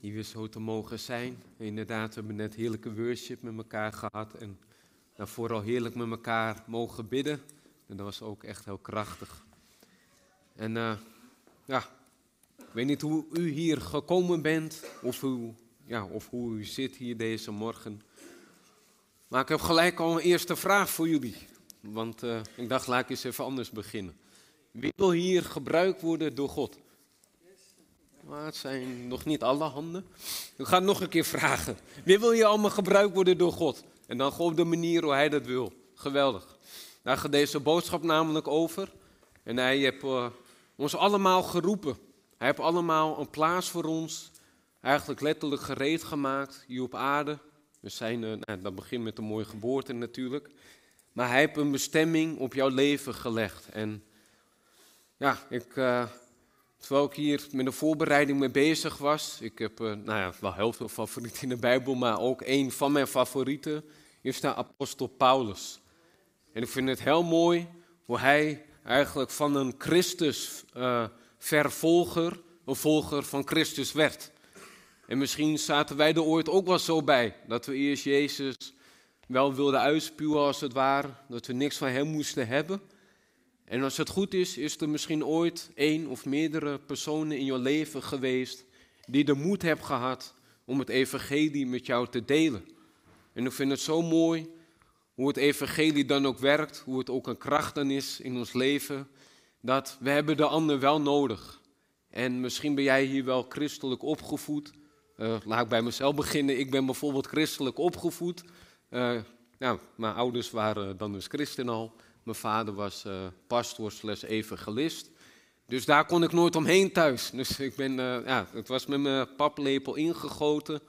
hier weer zo te mogen zijn. Inderdaad, we hebben net heerlijke worship met elkaar gehad en daarvoor al heerlijk met elkaar mogen bidden. En dat was ook echt heel krachtig. En uh, ja, ik weet niet hoe u hier gekomen bent of, u, ja, of hoe u zit hier deze morgen. Maar ik heb gelijk al een eerste vraag voor jullie. Want uh, ik dacht, laat ik eens even anders beginnen. Wie wil hier gebruikt worden door God? Maar het zijn nog niet alle handen. Ik ga het nog een keer vragen. Wie wil je allemaal gebruikt worden door God? En dan op de manier hoe hij dat wil. Geweldig. Daar gaat deze boodschap namelijk over. En hij heeft uh, ons allemaal geroepen. Hij heeft allemaal een plaats voor ons. Eigenlijk letterlijk gereed gemaakt hier op aarde. We zijn, uh, nou, dat begint met een mooie geboorte natuurlijk. Maar hij heeft een bestemming op jouw leven gelegd. En ja, ik... Uh, Terwijl ik hier met de voorbereiding mee bezig was. Ik heb uh, nou ja, wel heel veel favorieten in de Bijbel, maar ook een van mijn favorieten is de apostel Paulus. En ik vind het heel mooi hoe hij eigenlijk van een Christus uh, vervolger, een volger van Christus werd. En misschien zaten wij er ooit ook wel zo bij, dat we eerst Jezus wel wilden uitspuwen als het ware, dat we niks van hem moesten hebben. En als het goed is, is er misschien ooit één of meerdere personen in je leven geweest die de moed hebben gehad om het evangelie met jou te delen. En ik vind het zo mooi hoe het evangelie dan ook werkt, hoe het ook een kracht dan is in ons leven, dat we hebben de ander wel nodig. En misschien ben jij hier wel christelijk opgevoed. Uh, laat ik bij mezelf beginnen. Ik ben bijvoorbeeld christelijk opgevoed. Uh, nou, mijn ouders waren dan dus christen al. Mijn vader was uh, pastor slash evangelist. Dus daar kon ik nooit omheen thuis. Dus ik ben, uh, ja, het was met mijn paplepel ingegoten.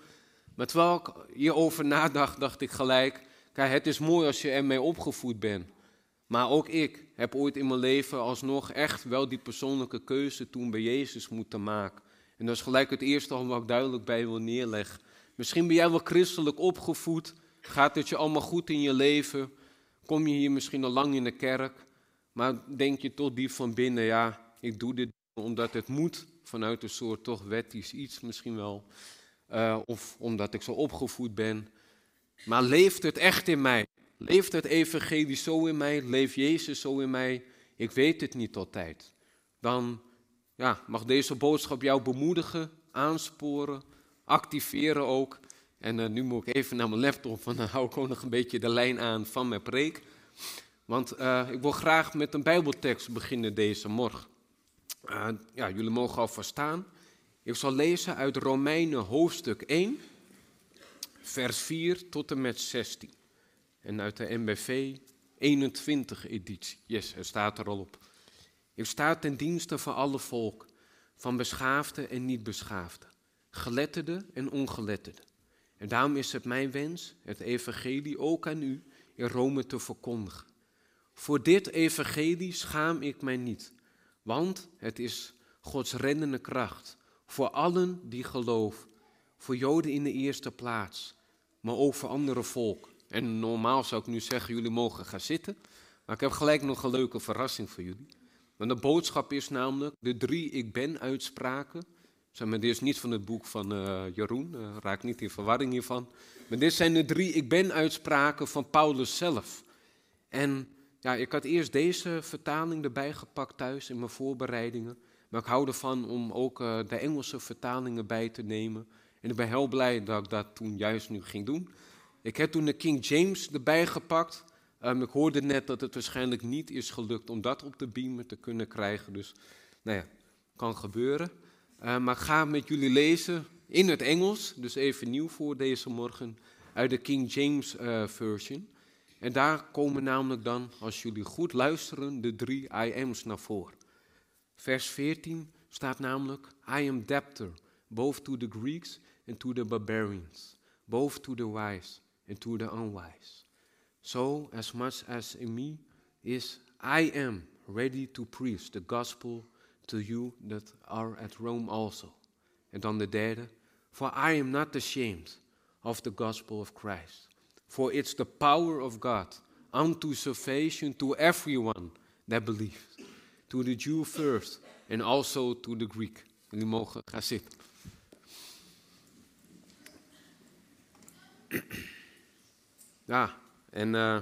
Maar terwijl ik hierover nadacht, dacht ik gelijk... Kijk, het is mooi als je ermee opgevoed bent. Maar ook ik heb ooit in mijn leven alsnog echt wel die persoonlijke keuze toen bij Jezus moeten maken. En dat is gelijk het eerste wat ik duidelijk bij wil neerleggen. Misschien ben jij wel christelijk opgevoed. Gaat het je allemaal goed in je leven? Kom je hier misschien al lang in de kerk, maar denk je toch diep van binnen, ja, ik doe dit omdat het moet, vanuit een soort toch wettisch iets misschien wel, uh, of omdat ik zo opgevoed ben. Maar leeft het echt in mij? Leeft het evangelie zo in mij? Leeft Jezus zo in mij? Ik weet het niet altijd. Dan ja, mag deze boodschap jou bemoedigen, aansporen, activeren ook. En uh, nu moet ik even naar mijn laptop, want dan hou ik ook nog een beetje de lijn aan van mijn preek. Want uh, ik wil graag met een Bijbeltekst beginnen deze morgen. Uh, ja, jullie mogen alvast staan. Ik zal lezen uit Romeinen hoofdstuk 1, vers 4 tot en met 16. En uit de MBV 21 editie. Yes, het staat er al op. Ik sta ten dienste van alle volk, van beschaafde en niet beschaafde, geletterde en ongeletterde. En daarom is het mijn wens het evangelie ook aan u in Rome te verkondigen. Voor dit evangelie schaam ik mij niet, want het is Gods reddende kracht voor allen die geloven, voor Joden in de eerste plaats, maar ook voor andere volk. En normaal zou ik nu zeggen, jullie mogen gaan zitten, maar ik heb gelijk nog een leuke verrassing voor jullie. Want de boodschap is namelijk de drie ik ben uitspraken Zeg maar, dit is niet van het boek van uh, Jeroen, uh, raak niet in verwarring hiervan. Maar dit zijn de drie ik ben uitspraken van Paulus zelf. En ja, ik had eerst deze vertaling erbij gepakt thuis in mijn voorbereidingen. Maar ik hou ervan om ook uh, de Engelse vertalingen bij te nemen. En ik ben heel blij dat ik dat toen juist nu ging doen. Ik heb toen de King James erbij gepakt. Um, ik hoorde net dat het waarschijnlijk niet is gelukt om dat op de beamer te kunnen krijgen. Dus nou ja, kan gebeuren. Uh, maar ga met jullie lezen in het Engels, dus even nieuw voor deze morgen, uit de King James uh, Version. En daar komen namelijk dan, als jullie goed luisteren, de drie I am's naar voren. Vers 14 staat namelijk, I am debtor, both to the Greeks and to the barbarians, both to the wise and to the unwise. So, as much as in me is, I am ready to preach the gospel to you that are at Rome also. And on the derde. For I am not ashamed of the gospel of Christ. For it's the power of God unto salvation to everyone that believes. To the Jew first and also to the Greek. Jullie mogen gaan zitten. Ja, en uh,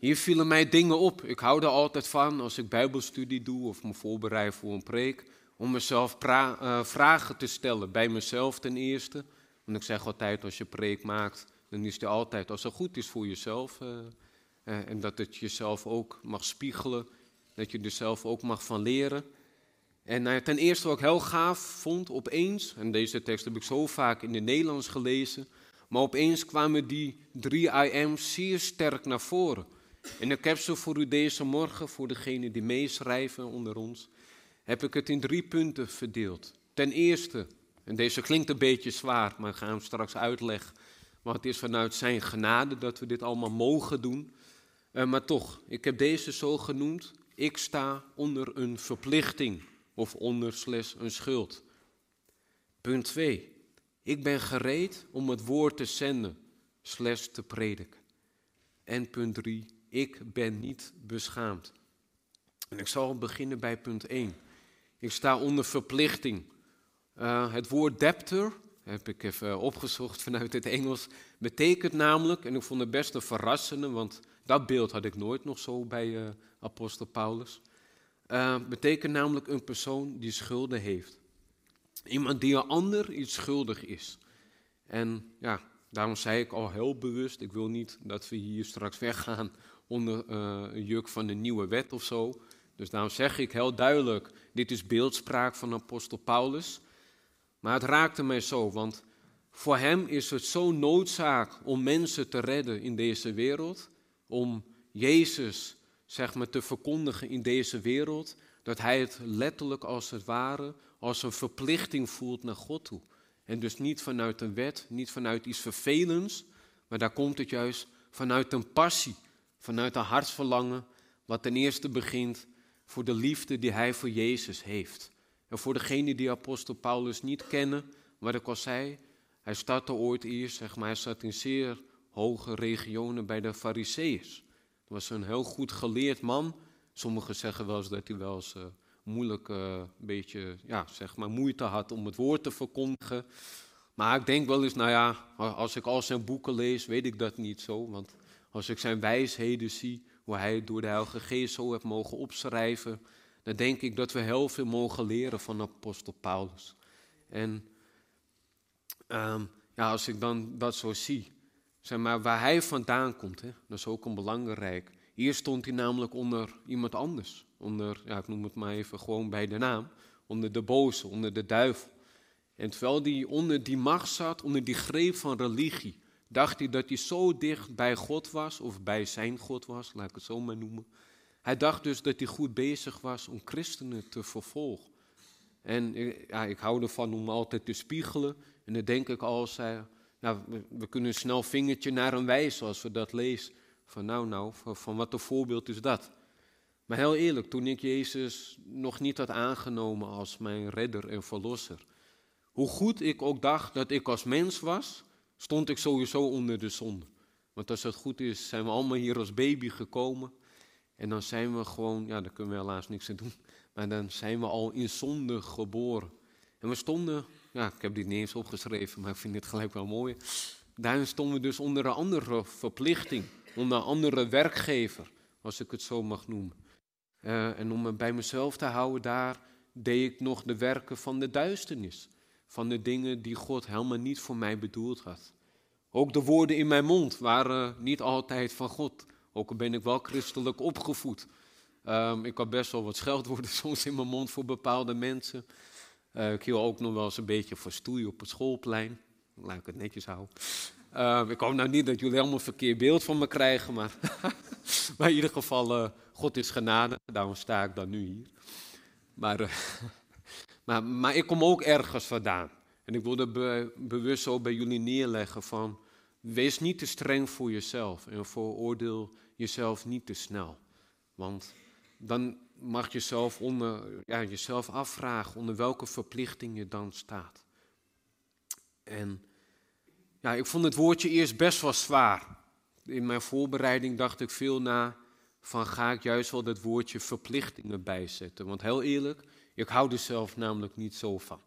hier vielen mij dingen op. Ik hou er altijd van als ik bijbelstudie doe of me voorbereid voor een preek. Om mezelf uh, vragen te stellen. Bij mezelf ten eerste. Want ik zeg altijd, als je preek maakt, dan is het altijd als het goed is voor jezelf. Uh, en dat het jezelf ook mag spiegelen. Dat je er zelf ook mag van leren. En ten eerste wat ik heel gaaf vond, opeens, en deze tekst heb ik zo vaak in het Nederlands gelezen, maar opeens kwamen die drie IM's zeer sterk naar voren. En ik heb ze voor u deze morgen, voor degenen die meeschrijven onder ons, heb ik het in drie punten verdeeld. Ten eerste, en deze klinkt een beetje zwaar, maar ik ga hem straks uitleggen. Maar het is vanuit zijn genade dat we dit allemaal mogen doen. Uh, maar toch, ik heb deze zo genoemd. Ik sta onder een verplichting of onder slechts een schuld. Punt 2. Ik ben gereed om het woord te zenden, slechts te prediken. En punt 3. Ik ben niet beschaamd. En ik zal beginnen bij punt 1. Ik sta onder verplichting. Uh, het woord debtor, heb ik even opgezocht vanuit het Engels, betekent namelijk, en ik vond het best een verrassende, want dat beeld had ik nooit nog zo bij uh, apostel Paulus. Uh, betekent namelijk een persoon die schulden heeft. Iemand die een ander iets schuldig is. En ja, daarom zei ik al heel bewust, ik wil niet dat we hier straks weggaan onder uh, een juk van de nieuwe wet of zo. Dus daarom zeg ik heel duidelijk, dit is beeldspraak van apostel Paulus. Maar het raakte mij zo, want voor hem is het zo noodzaak om mensen te redden in deze wereld, om Jezus zeg maar, te verkondigen in deze wereld, dat hij het letterlijk als het ware als een verplichting voelt naar God toe. En dus niet vanuit een wet, niet vanuit iets vervelends, maar daar komt het juist vanuit een passie, vanuit een hartsverlangen, wat ten eerste begint voor de liefde die hij voor Jezus heeft. En voor degenen die apostel Paulus niet kennen, wat ik al zei, hij startte ooit eerst, zeg maar, hij zat in zeer hoge regionen bij de Fariseeërs was een heel goed geleerd man. Sommigen zeggen wel eens dat hij wel eens uh, moeilijk, uh, beetje, ja, zeg maar, moeite had om het woord te verkondigen. Maar ik denk wel eens, nou ja, als ik al zijn boeken lees, weet ik dat niet zo. Want als ik zijn wijsheden zie, hoe hij door de Heilige Geest zo heeft mogen opschrijven, dan denk ik dat we heel veel mogen leren van apostel Paulus. En um, ja, als ik dan dat zo zie, Zeg maar, waar hij vandaan komt, hè, dat is ook een belangrijk. Hier stond hij namelijk onder iemand anders. Onder, ja, ik noem het maar even gewoon bij de naam. Onder de boze, onder de duivel. En terwijl hij onder die macht zat, onder die greep van religie, dacht hij dat hij zo dicht bij God was, of bij zijn God was, laat ik het zo maar noemen. Hij dacht dus dat hij goed bezig was om christenen te vervolgen. En ja, ik hou ervan om altijd te spiegelen. En dan denk ik als hij nou, we, kunnen een snel vingertje naar hem wijzen als we dat lezen. Van nou, nou, van, wat een voorbeeld is dat? Maar heel eerlijk, toen ik Jezus nog niet had aangenomen als mijn redder en verlosser, hoe goed ik ook dacht dat ik als mens was, stond ik sowieso onder de zonde. Want als het goed is, zijn we allemaal hier als baby gekomen. En dan zijn we gewoon, ja, daar kunnen we helaas niks aan doen. Maar dan zijn we al in zonde geboren. En we stonden ja, ik heb dit niet eens opgeschreven, maar ik vind dit gelijk wel mooi. Daarin stonden we dus onder een andere verplichting, onder een andere werkgever, als ik het zo mag noemen. Uh, en om me bij mezelf te houden, daar deed ik nog de werken van de duisternis. Van de dingen die God helemaal niet voor mij bedoeld had. Ook de woorden in mijn mond waren niet altijd van God. Ook al ben ik wel christelijk opgevoed. Um, ik had best wel wat scheldwoorden soms in mijn mond voor bepaalde mensen. Uh, ik hield ook nog wel eens een beetje voor stoei op het schoolplein. Laat ik het netjes houden. Uh, ik hoop nou niet dat jullie helemaal een verkeerd beeld van me krijgen, maar, maar in ieder geval, uh, God is genade, daarom sta ik dan nu hier. Maar, maar, ik kom ook ergens vandaan. En ik wilde be bewust zo bij jullie neerleggen van, wees niet te streng voor jezelf en veroordeel jezelf niet te snel. Want dan mag je zelf onder, ja, jezelf afvragen onder welke verplichting je dan staat. En ja, ik vond het woordje eerst best wel zwaar. In mijn voorbereiding dacht ik veel na van ga ik juist wel dat woordje verplichtingen bijzetten. Want heel eerlijk, ik hou er zelf namelijk niet zo van.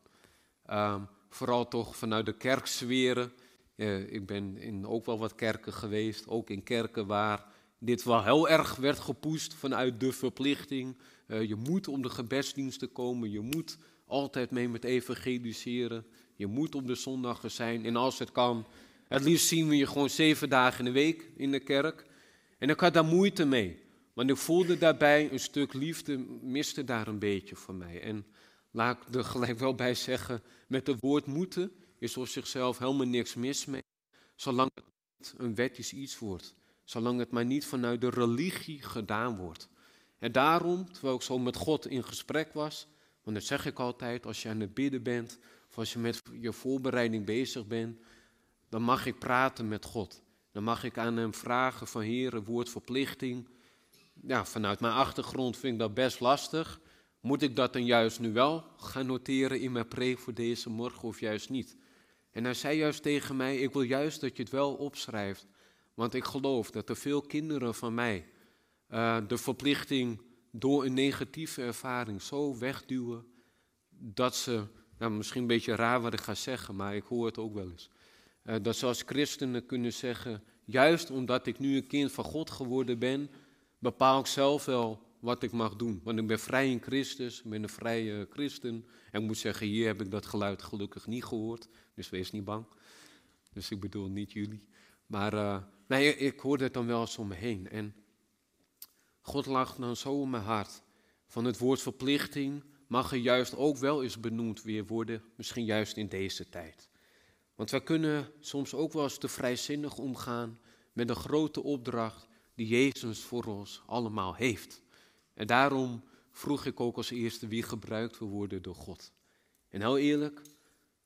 Ehm, vooral toch vanuit de kerksferen. Uh, ik ben in ook wel wat kerken geweest, ook in kerken waar dit wel heel erg werd gepoest vanuit de verplichting. Uh, je moet om de gebedsdiensten komen, je moet altijd mee met evangeliseren, je moet op de zondagen zijn. En als het kan, het liefst zien we je gewoon zeven dagen in de week in de kerk. En ik had daar moeite mee, want ik voelde daarbij een stuk liefde, miste daar een beetje voor mij. En laat ik er gelijk wel bij zeggen, met het woord moeten is op zichzelf helemaal niks mis mee, zolang het een wettisch iets wordt. Zolang het maar niet vanuit de religie gedaan wordt. En daarom, terwijl ik zo met God in gesprek was, want dat zeg ik altijd, als je aan het bidden bent, of als je met je voorbereiding bezig bent, dan mag ik praten met God. Dan mag ik aan hem vragen van Heer, woordverplichting. Ja, vanuit mijn achtergrond vind ik dat best lastig. Moet ik dat dan juist nu wel gaan noteren in mijn preek voor deze morgen of juist niet? En hij zei juist tegen mij, ik wil juist dat je het wel opschrijft. Want ik geloof dat er veel kinderen van mij uh, de verplichting door een negatieve ervaring zo wegduwen dat ze, nou misschien een beetje raar wat ik ga zeggen, maar ik hoor het ook wel eens. Uh, dat ze als christenen kunnen zeggen, juist omdat ik nu een kind van God geworden ben, bepaal ik zelf wel wat ik mag doen. Want ik ben vrij in Christus, ik ben een vrije christen. En ik moet zeggen, hier heb ik dat geluid gelukkig niet gehoord, dus wees niet bang. Dus ik bedoel niet jullie. Maar uh, nee, ik hoorde het dan wel eens om me heen. En God lag dan zo in mijn hart. Van het woord verplichting mag er juist ook wel eens benoemd weer worden, misschien juist in deze tijd. Want wij kunnen soms ook wel eens te vrijzinnig omgaan met de grote opdracht die Jezus voor ons allemaal heeft. En daarom vroeg ik ook als eerste wie gebruikt wil worden door God. En heel eerlijk,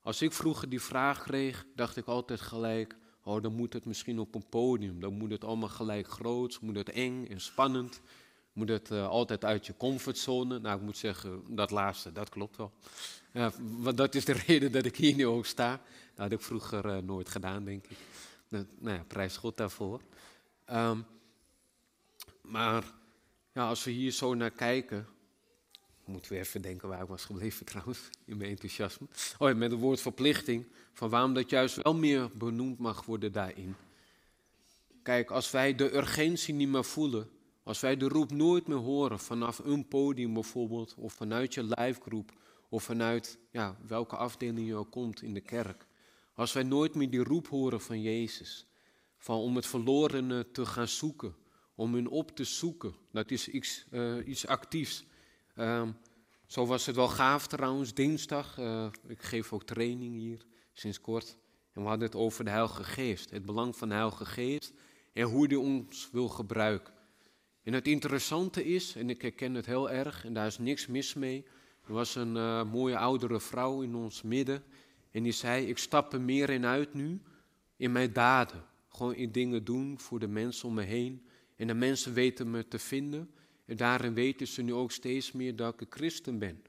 als ik vroeger die vraag kreeg, dacht ik altijd gelijk, oh dan moet het misschien op een podium, dan moet het allemaal gelijk groot, moet het eng en spannend, moet het uh, altijd uit je comfortzone. Nou, ik moet zeggen, dat laatste, dat klopt wel. Ja, want dat is de reden dat ik hier nu ook sta. Dat had ik vroeger uh, nooit gedaan, denk ik. Nou, nou ja, prijs God daarvoor. Um, maar ja, als we hier zo naar kijken, moeten we even denken waar ik was gebleven trouwens, in mijn enthousiasme. Oh met het woord verplichting, van waarom dat juist wel meer benoemd mag worden daarin. Kijk, als wij de urgentie niet meer voelen, als wij de roep nooit meer horen vanaf een podium bijvoorbeeld, of vanuit je livegroep, of vanuit ja, welke afdeling je ook komt in de kerk. Als wij nooit meer die roep horen van Jezus, van om het verlorene te gaan zoeken, om hun op te zoeken. Dat is iets, uh, iets actiefs. Um, zo was het wel gaaf trouwens, dinsdag. Uh, ik geef ook training hier sinds kort. En we hadden het over de Heilige Geest. Het belang van de Heilige Geest en hoe die ons wil gebruiken. En het interessante is, en ik herken het heel erg, en daar is niks mis mee. Er was een uh, mooie oudere vrouw in ons midden. En die zei: Ik stap er meer in uit nu, in mijn daden. Gewoon in dingen doen voor de mensen om me heen. En de mensen weten me te vinden. En daarin weten ze nu ook steeds meer dat ik een christen ben.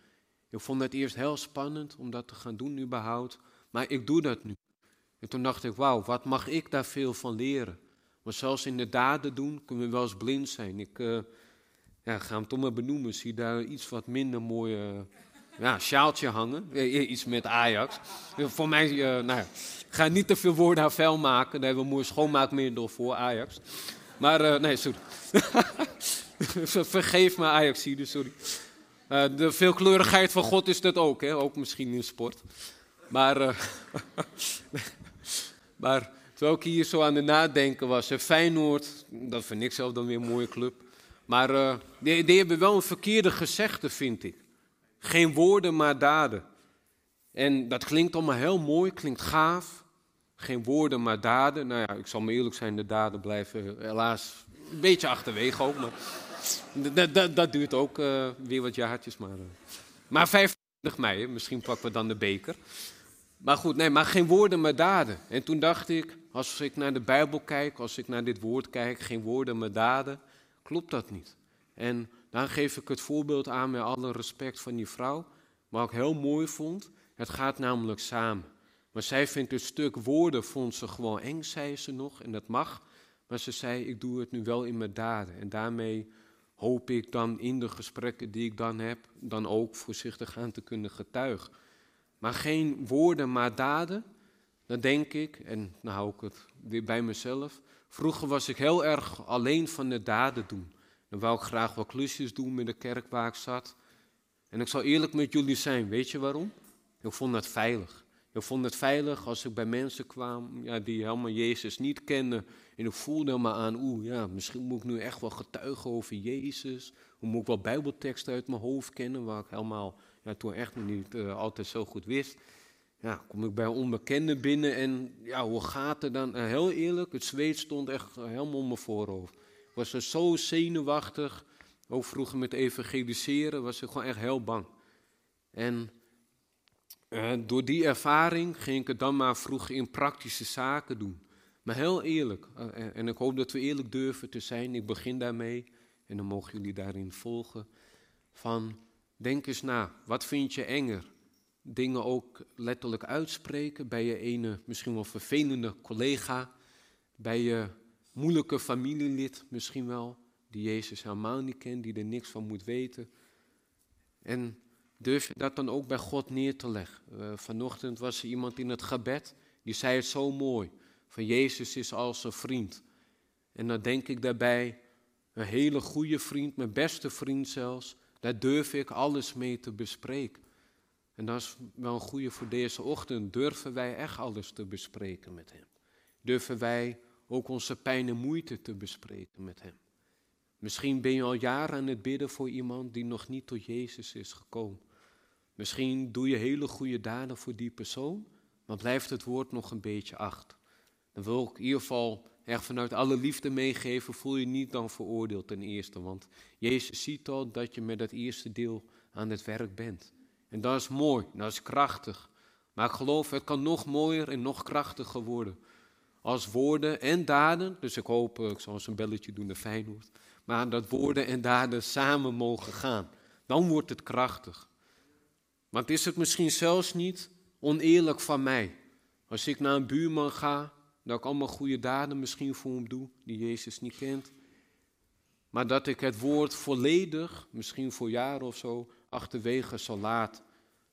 Ik vond het eerst heel spannend om dat te gaan doen überhaupt. Maar ik doe dat nu. En toen dacht ik, wauw, wat mag ik daar veel van leren? Maar zelfs in de daden doen kunnen we wel eens blind zijn. Ik uh, ja, ga hem toch maar benoemen. Zie daar iets wat minder mooi uh, ja, sjaaltje hangen. Iets met Ajax. Voor mij, uh, nou ga niet te veel woorden aan vuil maken. Daar hebben we een mooi schoonmaakmiddel voor Ajax. Maar uh, nee, sorry. Vergeef me Ajaxide, sorry. Uh, de veelkleurigheid van God is dat ook, hè? ook misschien in sport. Maar, uh, maar terwijl ik hier zo aan het nadenken was, Feyenoord, dat vind ik zelf dan weer een mooie club. Maar die, die, hebben wel een verkeerde gezegde, vind ik. Geen woorden, maar daden. En dat klinkt allemaal heel mooi, klinkt gaaf. Geen woorden, maar daden. Nou ja, ik zal me eerlijk zijn, de daden blijven helaas een beetje achterwege ook. Maar dat, dat, dat duurt ook uh, weer wat jaartjes. Maar, uh. maar 25 mei, misschien pakken we dan de beker. maar goed, nee, maar geen woorden, maar daden. En toen dacht ik, als ik naar de Bijbel kijk, als ik naar dit woord kijk, geen woorden, maar daden, klopt dat niet. En dan geef ik het voorbeeld aan met alle respect van die vrouw. Wat ik heel mooi vond, het gaat namelijk samen. Maar zij vindt het stuk woorden, vond ze gewoon eng, zei ze nog, en dat mag. Maar ze zei, ik doe het nu wel in mijn daden. En daarmee hoop ik dan in de gesprekken die ik dan heb, dan ook voorzichtig aan te kunnen getuigen. Maar geen woorden, maar daden. Dan denk ik, en dan hou ik het weer bij mezelf. Vroeger was ik heel erg alleen van de daden doen. Dan wou ik graag wat klusjes doen met de kerk waar ik zat. En ik zal eerlijk met jullie zijn, weet je waarom? Ik vond het veilig. Ik vond het veilig als ik bij mensen kwam ja, die helemaal Jezus niet kenden. En ik voelde me aan, oeh, ja, misschien moet ik nu echt wel getuigen over Jezus. Hoe moet ik wel bijbelteksten uit mijn hoofd kennen, waar ik helemaal ja, toen echt niet uh, altijd zo goed wist. Ja, kom ik bij een onbekende binnen en ja, hoe gaat het dan? Uh, heel eerlijk, het zweet stond echt helemaal om mijn voorhoofd. Was er zo zenuwachtig, ook vroeger met evangeliseren, was ik gewoon echt heel bang. En door die ervaring ging ik het dan maar vroeger in praktische zaken doen. Maar heel eerlijk, uh, en ik hoop dat we eerlijk durven te zijn, ik begin daarmee en dan mogen jullie daarin volgen. Van denk eens na, wat vind je enger? Dingen ook letterlijk uitspreken bij je ene misschien wel vervelende collega, bij je moeilijke familielid misschien wel, die Jezus helemaal niet kent, die er niks van moet weten. En durf je dat dan ook bij God neer te leggen. Uh, vanochtend was er iemand in het gebed, die zei het zo mooi. Van Jezus is als een vriend. En dan denk ik daarbij, een hele goede vriend, mijn beste vriend zelfs, daar durf ik alles mee te bespreken. En dat is wel een goede voor deze ochtend. Durven wij echt alles te bespreken met Hem? Durven wij ook onze pijn en moeite te bespreken met Hem? Misschien ben je al jaren aan het bidden voor iemand die nog niet tot Jezus is gekomen. Misschien doe je hele goede daden voor die persoon, maar blijft het woord nog een beetje achter. Dan wil ik in ieder geval echt vanuit alle liefde meegeven, voel je niet dan veroordeeld ten eerste. Want Jezus ziet al dat je met dat eerste deel aan het werk bent. En dat is mooi, dat is krachtig. Maar ik geloof, het kan nog mooier en nog krachtiger worden. Als woorden en daden, dus ik hoop, ik zal eens een belletje doen naar Feyenoord. Maar dat woorden en daden samen mogen gaan. Dan wordt het krachtig. Want is het misschien zelfs niet oneerlijk van mij. Als ik naar een buurman ga, dat ik allemaal goede daden misschien voor hem doe, die Jezus niet kent. Maar dat ik het woord volledig, misschien voor jaren of zo, achterwege zal laten.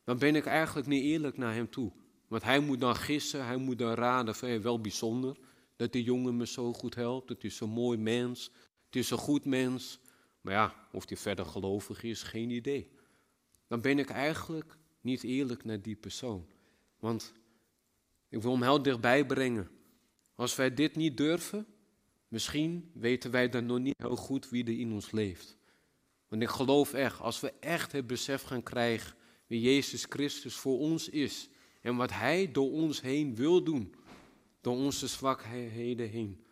Dan ben ik eigenlijk niet eerlijk naar hem toe. Want hij moet dan gissen, hij moet dan raden van, wel bijzonder dat die jongen me zo goed helpt. Het is zo'n mooi mens, het is een goed mens. Maar ja, of hij verder gelovig is, geen idee dan ben ik eigenlijk niet eerlijk naar die persoon. Want ik wil hem heel dichtbij brengen. Als wij dit niet durven, misschien weten wij dan nog niet heel goed wie er in ons leeft. Want ik geloof echt, als we echt het besef gaan krijgen wie Jezus Christus voor ons is en wat Hij door ons heen wil doen, door onze zwakheden heen,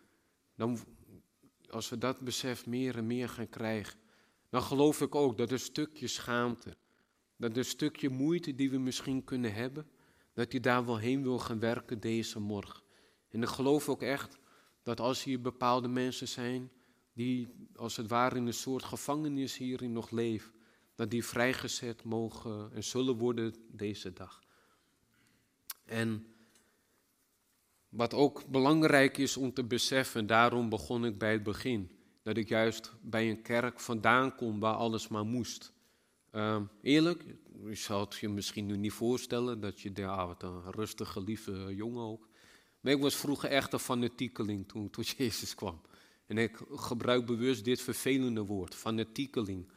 dan als we dat besef meer en meer gaan krijgen, dan geloof ik ook dat een stukje schaamte, dat een stukje moeite die we misschien kunnen hebben, dat hij daar wel heen wil gaan werken deze morgen. En ik geloof ook echt dat als hier bepaalde mensen zijn die als het ware in een soort gevangenis hierin nog leven, dat die vrijgezet mogen en zullen worden deze dag. En wat ook belangrijk is om te beseffen, daarom begon ik bij het begin, dat ik juist bij een kerk vandaan kom waar alles maar moest. Uh, eerlijk, je zou het je misschien nu niet voorstellen dat je daar ah, wat een rustige, lieve jongen ook. Maar ik was vroeger echt een fanatiekeling toen tot Jezus kwam. En ik gebruik bewust dit vervelende woord, fanatiekeling.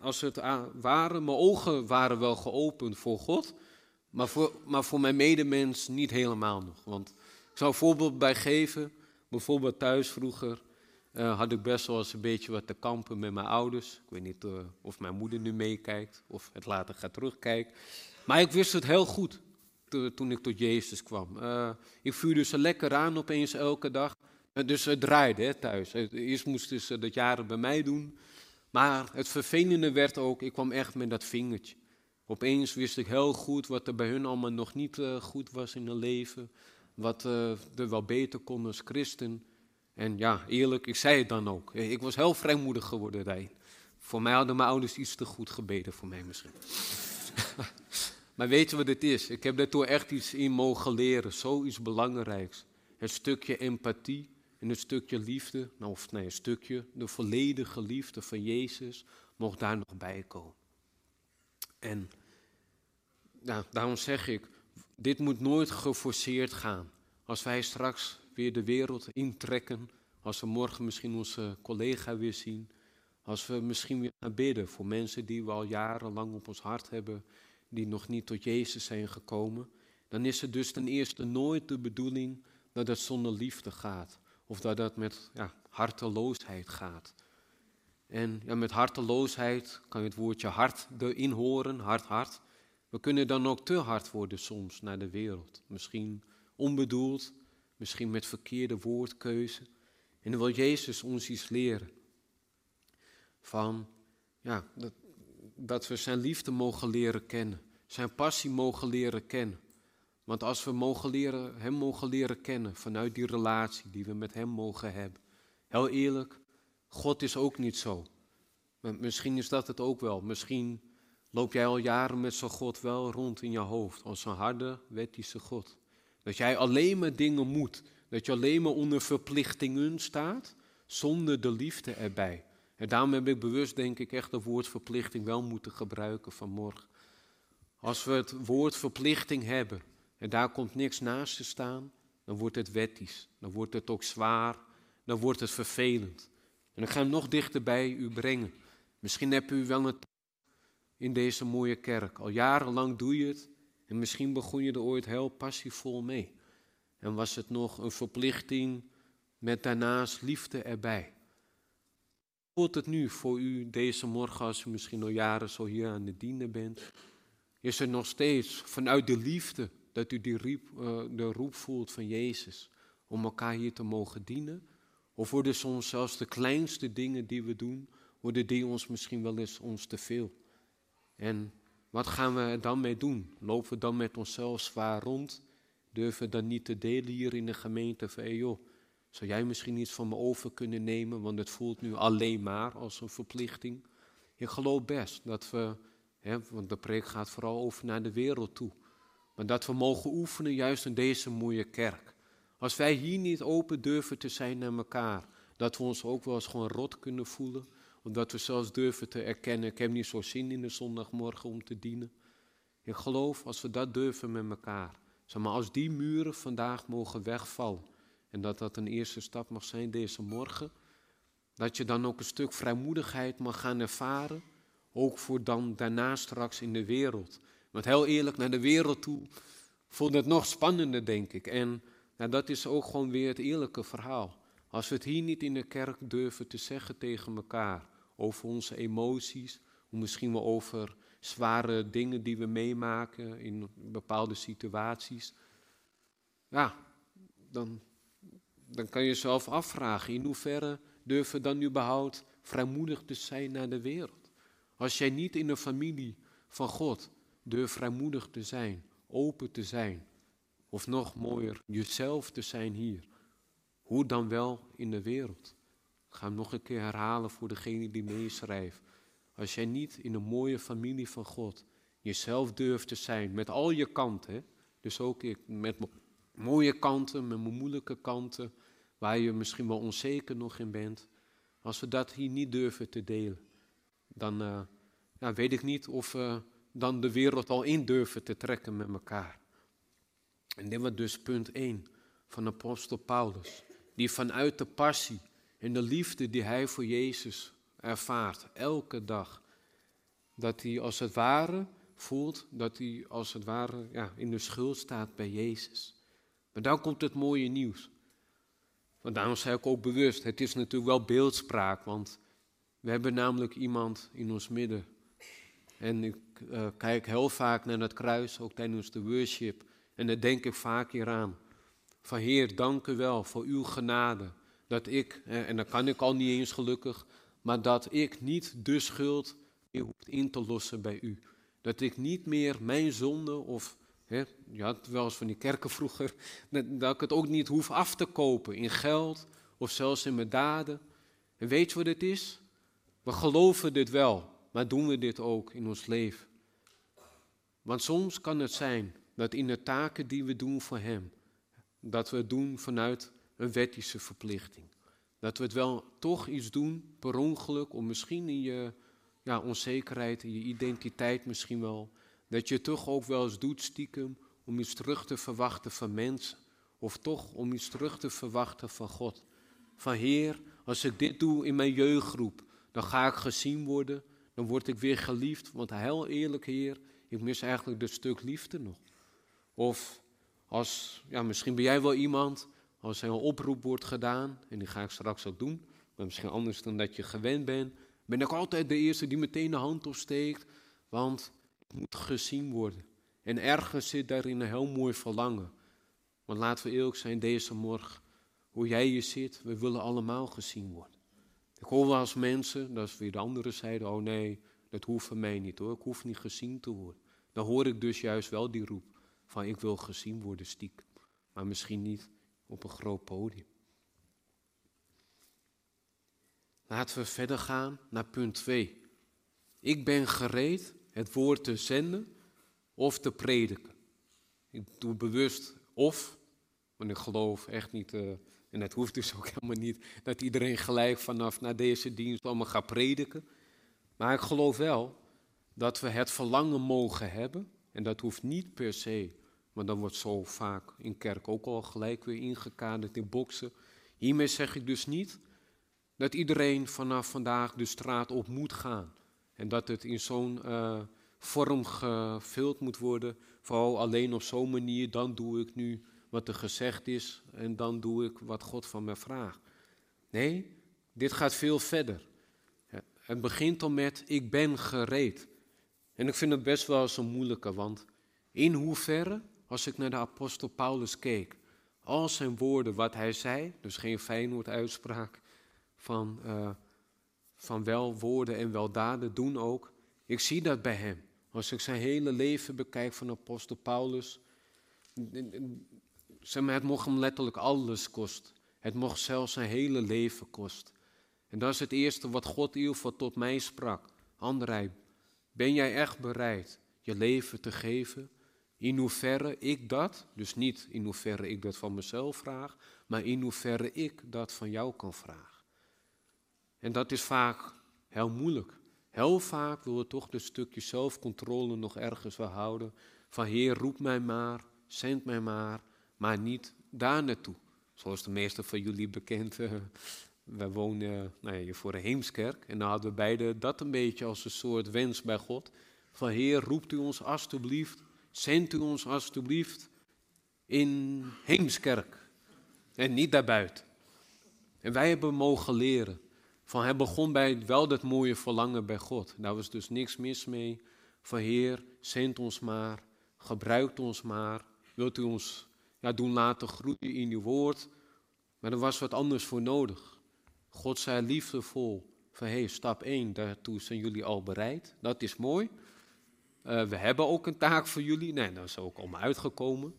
Als het ware, mijn ogen waren wel geopend voor God, maar voor, maar voor mijn medemens niet helemaal nog. Want ik zou een voorbeeld bij geven. Bijvoorbeeld thuis vroeger uh, had ik best wel eens een beetje wat te kampen met mijn ouders. Ik weet niet uh, of mijn moeder nu meekijkt of het later gaat terugkijken. Maar ik wist het heel goed toen ik tot Jezus kwam. Uh, ik vuurde ze lekker aan opeens elke dag. dus het draaide hè, thuis. Eerst moesten ze dat jaren bij mij doen. Maar het vervelende werd ook, ik kwam echt met dat vingertje. Opeens wist ik heel goed wat er bij hun allemaal nog niet eh, goed was in hun leven. Wat er wel beter kon als christen. En ja, eerlijk, ik zei het dan ook. Ik was heel vrijmoedig geworden daarin. Voor mij hadden mijn ouders iets te goed gebeden, voor mij misschien. maar weet je wat het is? Ik heb daartoe echt iets in mogen leren, zoiets belangrijks. Het stukje empathie en het stukje liefde, nou, of nee, een stukje, de volledige liefde van Jezus, mocht daar nog bij komen. En nou, daarom zeg ik, dit moet nooit geforceerd gaan. Als wij straks weer de wereld intrekken, als we morgen misschien onze collega weer zien, als we misschien weer gaan bidden voor mensen die we al jarenlang op ons hart hebben, die nog niet tot Jezus zijn gekomen, dan is het dus ten eerste nooit de bedoeling dat het zonder liefde gaat. Of dat het met ja, harteloosheid gaat. En ja, met harteloosheid kan je het woordje hart erin horen, hart, hart. We kunnen dan ook te hard worden soms naar de wereld. Misschien onbedoeld, misschien met verkeerde woordkeuze. En dan wil Jezus ons iets leren. Van, ja, dat, dat we zijn liefde mogen leren kennen. Zijn passie mogen leren kennen. Want als we mogen leren, Hem mogen leren kennen vanuit die relatie die we met Hem mogen hebben. Heel eerlijk, God is ook niet zo. misschien is dat het ook wel. Misschien loop jij al jaren met zo'n God wel rond in je hoofd. Als een harde, wettische God. Dat jij alleen maar dingen moet. Dat je alleen maar onder verplichtingen staat, zonder de liefde erbij. En daarom heb ik bewust, denk ik, echt het woord verplichting wel moeten gebruiken vanmorgen. Als we het woord verplichting hebben en daar komt niks naast te staan, dan wordt het wettisch. Dan wordt het ook zwaar, dan wordt het vervelend. En ik ga hem nog dichter bij u brengen. Misschien hebt u wel een in deze mooie kerk. Al jarenlang doe je het en misschien begon je er ooit heel passievol mee. En was het nog een verplichting met daarnaast liefde erbij. Voelt het nu voor u deze morgen, als u misschien al jaren zo hier aan het dienen bent? Is er nog steeds vanuit de liefde dat u die riep, uh, de roep voelt van Jezus om elkaar hier te mogen dienen? Of worden soms zelfs de kleinste dingen die we doen, worden die ons misschien wel eens ons te veel? En wat gaan we er dan mee doen? Lopen we dan met onszelf zwaar rond? Durven we dan niet te delen hier in de gemeente van, hey joh, zou jij misschien iets van me over kunnen nemen, want het voelt nu alleen maar als een verplichting. Ik geloof best dat we, hè, want de preek gaat vooral over naar de wereld toe, maar dat we mogen oefenen juist in deze mooie kerk. Als wij hier niet open durven te zijn naar elkaar, dat we ons ook wel eens gewoon rot kunnen voelen, omdat we zelfs durven te erkennen, ik heb niet zo zin in de zondagmorgen om te dienen. Ik geloof als we dat durven met elkaar. Zeg maar, als die muren vandaag mogen wegvallen. En dat dat een eerste stap mag zijn deze morgen. Dat je dan ook een stuk vrijmoedigheid mag gaan ervaren. Ook voor dan daarna straks in de wereld. Want heel eerlijk, naar de wereld toe voelt het nog spannender, denk ik. En nou, dat is ook gewoon weer het eerlijke verhaal. Als we het hier niet in de kerk durven te zeggen tegen elkaar, over onze emoties, misschien wel over zware dingen die we meemaken in bepaalde situaties, ja, dan, dan kan je jezelf afvragen in hoeverre durven we dan überhaupt vrijmoedig te zijn naar de wereld. Als jij niet in de familie van God durft vrijmoedig te zijn, open te zijn, of nog mooier, jezelf te zijn hier, hoe dan wel in de wereld? Ik ga hem nog een keer herhalen voor degene die meeschrijft. Als jij niet in een mooie familie van God jezelf durft te zijn, met al je kanten, dus ook ik, met mijn mooie kanten, met mijn moeilijke kanten, waar je misschien wel onzeker nog in bent. Als we dat hier niet durven te delen, dan uh, ja, weet ik niet of we dan de wereld al in durven te trekken met elkaar. En dit was dus punt 1 van apostel Paulus die vanuit de passie en de liefde die hij voor Jezus ervaart, elke dag, dat hij als het ware voelt dat hij als het ware ja, in de schuld staat bij Jezus. Maar dan komt het mooie nieuws. Want daarom zei ik ook bewust, het is natuurlijk wel beeldspraak, want we hebben namelijk iemand in ons midden. En ik uh, kijk heel vaak naar het kruis, ook tijdens de worship, en daar denk ik vaak hier aan. Van Heer, dank u wel voor uw genade. Dat ik, en dat kan ik al niet eens gelukkig, maar dat ik niet de schuld meer hoef in te lossen bij u. Dat ik niet meer mijn zonde of, hè, je had wel eens van die kerken vroeger, dat, dat ik het ook niet hoef af te kopen in geld of zelfs in mijn daden. En weet je wat het is? We geloven dit wel, maar doen we dit ook in ons leven? Want soms kan het zijn dat in de taken die we doen voor Hem, dat we het doen vanuit een wettische verplichting. Dat we het wel toch iets doen per ongeluk, om misschien in je ja, onzekerheid, in je identiteit misschien wel, dat je toch ook wel eens doet stiekem om iets terug te verwachten van mensen. Of toch om iets terug te verwachten van God. Van Heer, als ik dit doe in mijn jeugdgroep, dan ga ik gezien worden, dan word ik weer geliefd. Want heel eerlijk, Heer, ik mis eigenlijk dat stuk liefde nog. Of als, ja, misschien ben jij wel iemand, als er een oproep wordt gedaan, en die ga ik straks ook doen, maar misschien anders dan dat je gewend bent, ben ik altijd de eerste die meteen de hand opsteekt, want ik moet gezien worden. En ergens zit daarin een heel mooi verlangen. Want laten we eerlijk zijn deze morgen, hoe jij hier zit, we willen allemaal gezien worden. Ik hoor wel als mensen, dat is weer de andere zijde, oh nee, dat hoeft voor mij niet hoor, ik hoef niet gezien te worden. Dan hoor ik dus juist wel die roep van ik wil gezien worden stiekem, maar misschien niet op een groot podium. Laten we verder gaan naar punt 2. Ik ben gereed het woord te zenden of te prediken. Ik doe bewust of, want ik geloof echt niet, uh, en dat hoeft dus ook helemaal niet, dat iedereen gelijk vanaf na deze dienst allemaal gaat prediken. Maar ik geloof wel dat we het verlangen mogen hebben, en dat hoeft niet per se, want dan wordt zo vaak in kerk ook al gelijk weer ingekaderd in boksen. Hiermee zeg ik dus niet dat iedereen vanaf vandaag de straat op moet gaan. En dat het in zo'n uh, vorm gevuld moet worden. Vooral alleen op zo'n manier, dan doe ik nu wat er gezegd is en dan doe ik wat God van mij vraagt. Nee, dit gaat veel verder. Het begint al met ik ben gereed. En ik vind het best wel zo'n moeilijke, want in hoeverre, als ik naar de apostel Paulus keek, al zijn woorden, wat hij zei, dus geen Feyenoord uitspraak, van, uh, van wel woorden en wel daden doen ook. Ik zie dat bij hem. Als ik zijn hele leven bekijk van apostel Paulus, zeg maar, het mocht hem letterlijk alles kosten. Het mocht zelfs zijn hele leven kosten. En dat is het eerste wat God in ieder geval tot mij sprak. André, ben jij echt bereid je leven te geven? In hoeverre ik dat, dus niet in hoeverre ik dat van mezelf vraag, maar in hoeverre ik dat van jou kan vragen. En dat is vaak heel moeilijk. Heel vaak willen we toch een stukje zelfcontrole nog ergens wel houden. Van Heer, roep mij maar, zend mij maar, maar niet daar naartoe. Zoals de meeste van jullie bekend, uh, wij wonen nou ja, voor de Heemskerk. En dan hadden we beide dat een beetje als een soort wens bij God. Van Heer, roept u ons alstublieft, zendt u ons alstublieft in Heemskerk. En niet daarbuiten. En wij hebben mogen leren van hij begon bij wel dat mooie verlangen bij God. Daar was dus niks mis mee. Van Heer, zend ons maar, gebruikt ons maar. Wilt u ons ja, doen laten groeien in uw woord? Maar er was wat anders voor nodig. God zei liefdevol van hey, stap 1, daartoe zijn jullie al bereid. Dat is mooi. Uh, we hebben ook een taak voor jullie. Nee, dat is ook allemaal uitgekomen.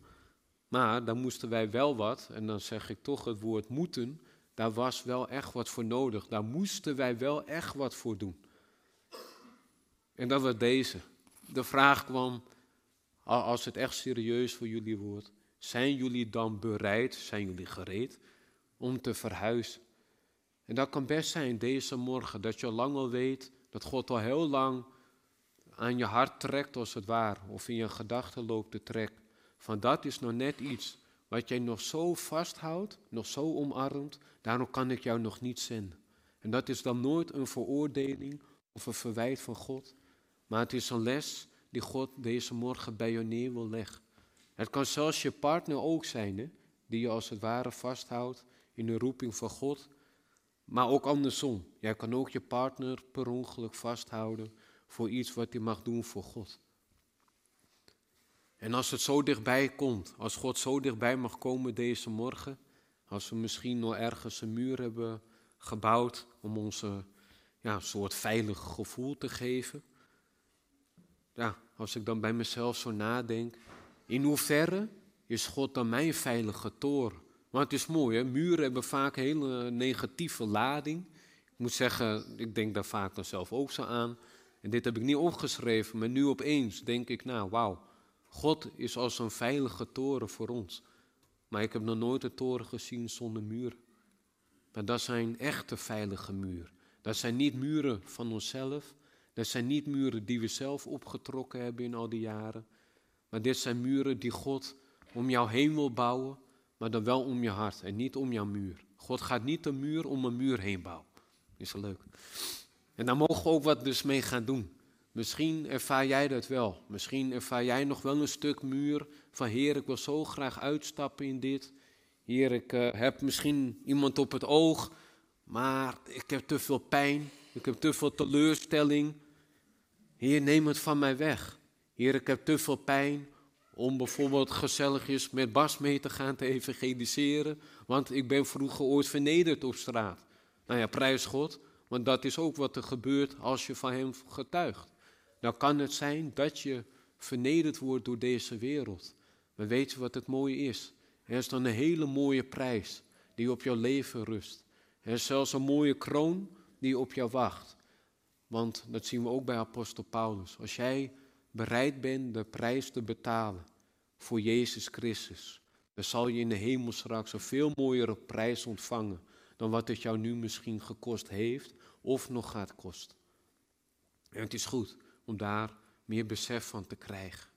Maar dan moesten wij wel wat, en dan zeg ik toch het woord moeten, daar was wel echt wat voor nodig. Daar moesten wij wel echt wat voor doen. En dat was deze. De vraag kwam, als het echt serieus voor jullie wordt, zijn jullie dan bereid, zijn jullie gereed om te verhuizen? En dat kan best zijn deze morgen, dat je al lang al weet dat God al heel lang aan je hart trekt als het ware, of in je gedachten loopt te trekken. Van dat is nog net iets wat jij nog zo vasthoudt, nog zo omarmt, daarom kan ik jou nog niet zenden. En dat is dan nooit een veroordeling of een verwijt van God, maar het is een les die God deze morgen bij je neer wil leggen. Het kan zelfs je partner ook zijn, die je als het ware vasthoudt in de roeping van God, maar ook andersom. Jij kan ook je partner per ongeluk vasthouden voor iets wat hij mag doen voor God. En als het zo dichtbij komt, als God zo dichtbij mag komen deze morgen, als we misschien nog ergens een muur hebben gebouwd om ons ja, een soort veilig gevoel te geven. Ja, als ik dan bij mezelf zo nadenk, in hoeverre is God dan mijn veilige toren? Maar het is mooi, hè? muren hebben vaak een hele negatieve lading. Ik moet zeggen, ik denk daar vaak dan zelf ook zo aan. En dit heb ik niet opgeschreven, maar nu opeens denk ik, nou wauw, God is als een veilige toren voor ons. Maar ik heb nog nooit een toren gezien zonder muren. Maar dat zijn echte veilige muren. Dat zijn niet muren van onszelf. Dat zijn niet muren die we zelf opgetrokken hebben in al die jaren. Maar dit zijn muren die God om jou heen wil bouwen, maar dan wel om je hart en niet om jouw muur. God gaat niet een muur om een muur heen bouwen. Is leuk. En daar mogen we ook wat dus mee gaan doen. Misschien ervaar jij dat wel. Misschien ervaar jij nog wel een stuk muur van Heer, ik wil zo graag uitstappen in dit. Heer, ik uh, heb misschien iemand op het oog, maar ik heb te veel pijn. Ik heb te veel teleurstelling. Heer, neem het van mij weg. Heer, ik heb te veel pijn om bijvoorbeeld gezelligjes met Bas mee te gaan te evangeliseren, want ik ben vroeger ooit vernederd op straat. Nou ja, prijs God, want dat is ook wat er gebeurt als je van Hem getuigt. Dan kan het zijn dat je vernederd wordt door deze wereld. Maar weet je wat het mooie is? Er is dan een hele mooie prijs die op jouw leven rust. Er is zelfs een mooie kroon die op jou wacht. Want dat zien we ook bij apostel Paulus. Als jij bereid bent de prijs te betalen voor Jezus Christus, dan zal je in de hemel straks een veel mooiere prijs ontvangen dan wat het jou nu misschien gekost heeft of nog gaat kosten. En het is goed om daar meer besef van te krijgen.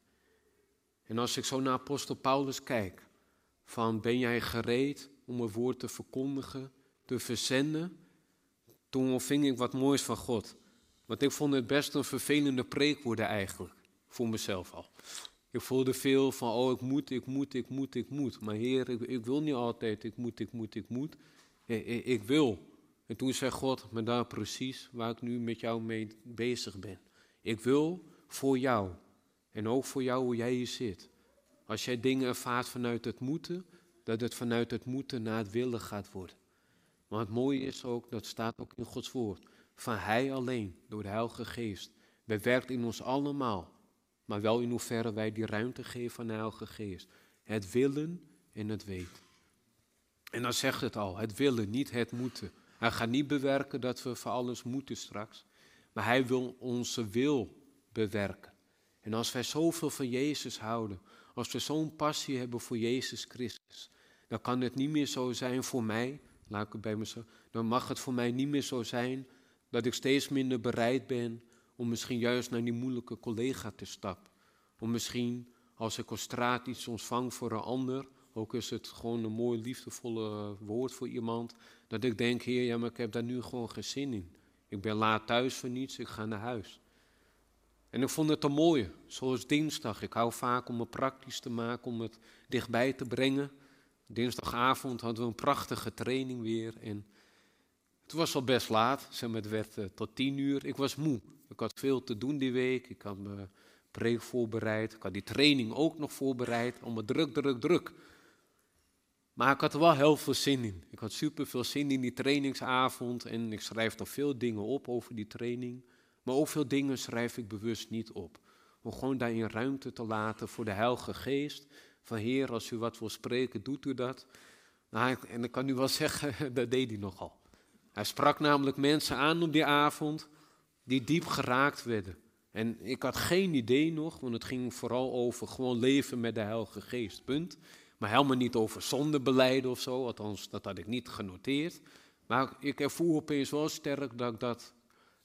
En als ik zo naar apostel Paulus kijk, van ben jij gereed om een woord te verkondigen, te verzenden, toen ontving ik wat moois van God. Want ik vond het best een vervelende preek worden eigenlijk, voor mezelf al. Ik voelde veel van, oh ik moet, ik moet, ik moet, ik moet. Maar Heer, ik, wil niet altijd, ik moet, ik moet, ik moet. Ik, ik, ik wil. En toen zei God me daar precies waar ik nu met jou mee bezig ben. Ik wil voor jou. En ook voor jou hoe jij hier zit. Als jij dingen ervaart vanuit het moeten, dat het vanuit het moeten naar het willen gaat worden. Maar het mooie is ook, dat staat ook in Gods woord, van Hij alleen, door de Heilige Geest, bewerkt in ons allemaal, maar wel in hoeverre wij die ruimte geven aan de Heilige Geest. Het willen en het weten. En dan zegt het al, het willen, niet het moeten. Hij gaat niet bewerken dat we voor alles moeten straks, maar Hij wil onze wil bewerken. En als wij zoveel van Jezus houden, als we zo'n passie hebben voor Jezus Christus, dan kan het niet meer zo zijn voor mij, laat ik bij mezelf, dan mag het voor mij niet meer zo zijn dat ik steeds minder bereid ben om misschien juist naar die moeilijke collega te stappen. Om misschien als ik op straat iets ontvang voor een ander, ook is het gewoon een mooi liefdevolle woord voor iemand, dat ik denk, heer, ja, maar ik heb daar nu gewoon geen zin in. Ik ben laat thuis voor niets, ik ga naar huis. En ik vond het een mooie, zoals dinsdag. Ik hou vaak om het praktisch te maken, om het dichtbij te brengen. Dinsdagavond hadden we een prachtige training weer. En het was al best laat, zeg het werd uh, tot tien uur. Ik was moe. Ik had veel te doen die week. Ik had mijn preek voorbereid. Ik had die training ook nog voorbereid. Allemaal druk, druk, druk. Maar ik had er wel heel veel zin in. Ik had super veel zin in die trainingsavond. En ik schrijf nog veel dingen op over die training. Maar ook veel dingen schrijf ik bewust niet op. Om gewoon daarin ruimte te laten voor de Heilige Geest. Van Heer, als u wat wil spreken, doet u dat. Nou, en ik kan u wel zeggen, dat deed hij nogal. Hij sprak namelijk mensen aan op die avond die diep geraakt werden. En ik had geen idee nog, want het ging vooral over gewoon leven met de Heilige Geest, punt. Maar helemaal niet over zondebeleiden of zo, althans dat had ik niet genoteerd. Maar ik ervoer opeens wel sterk dat ik dat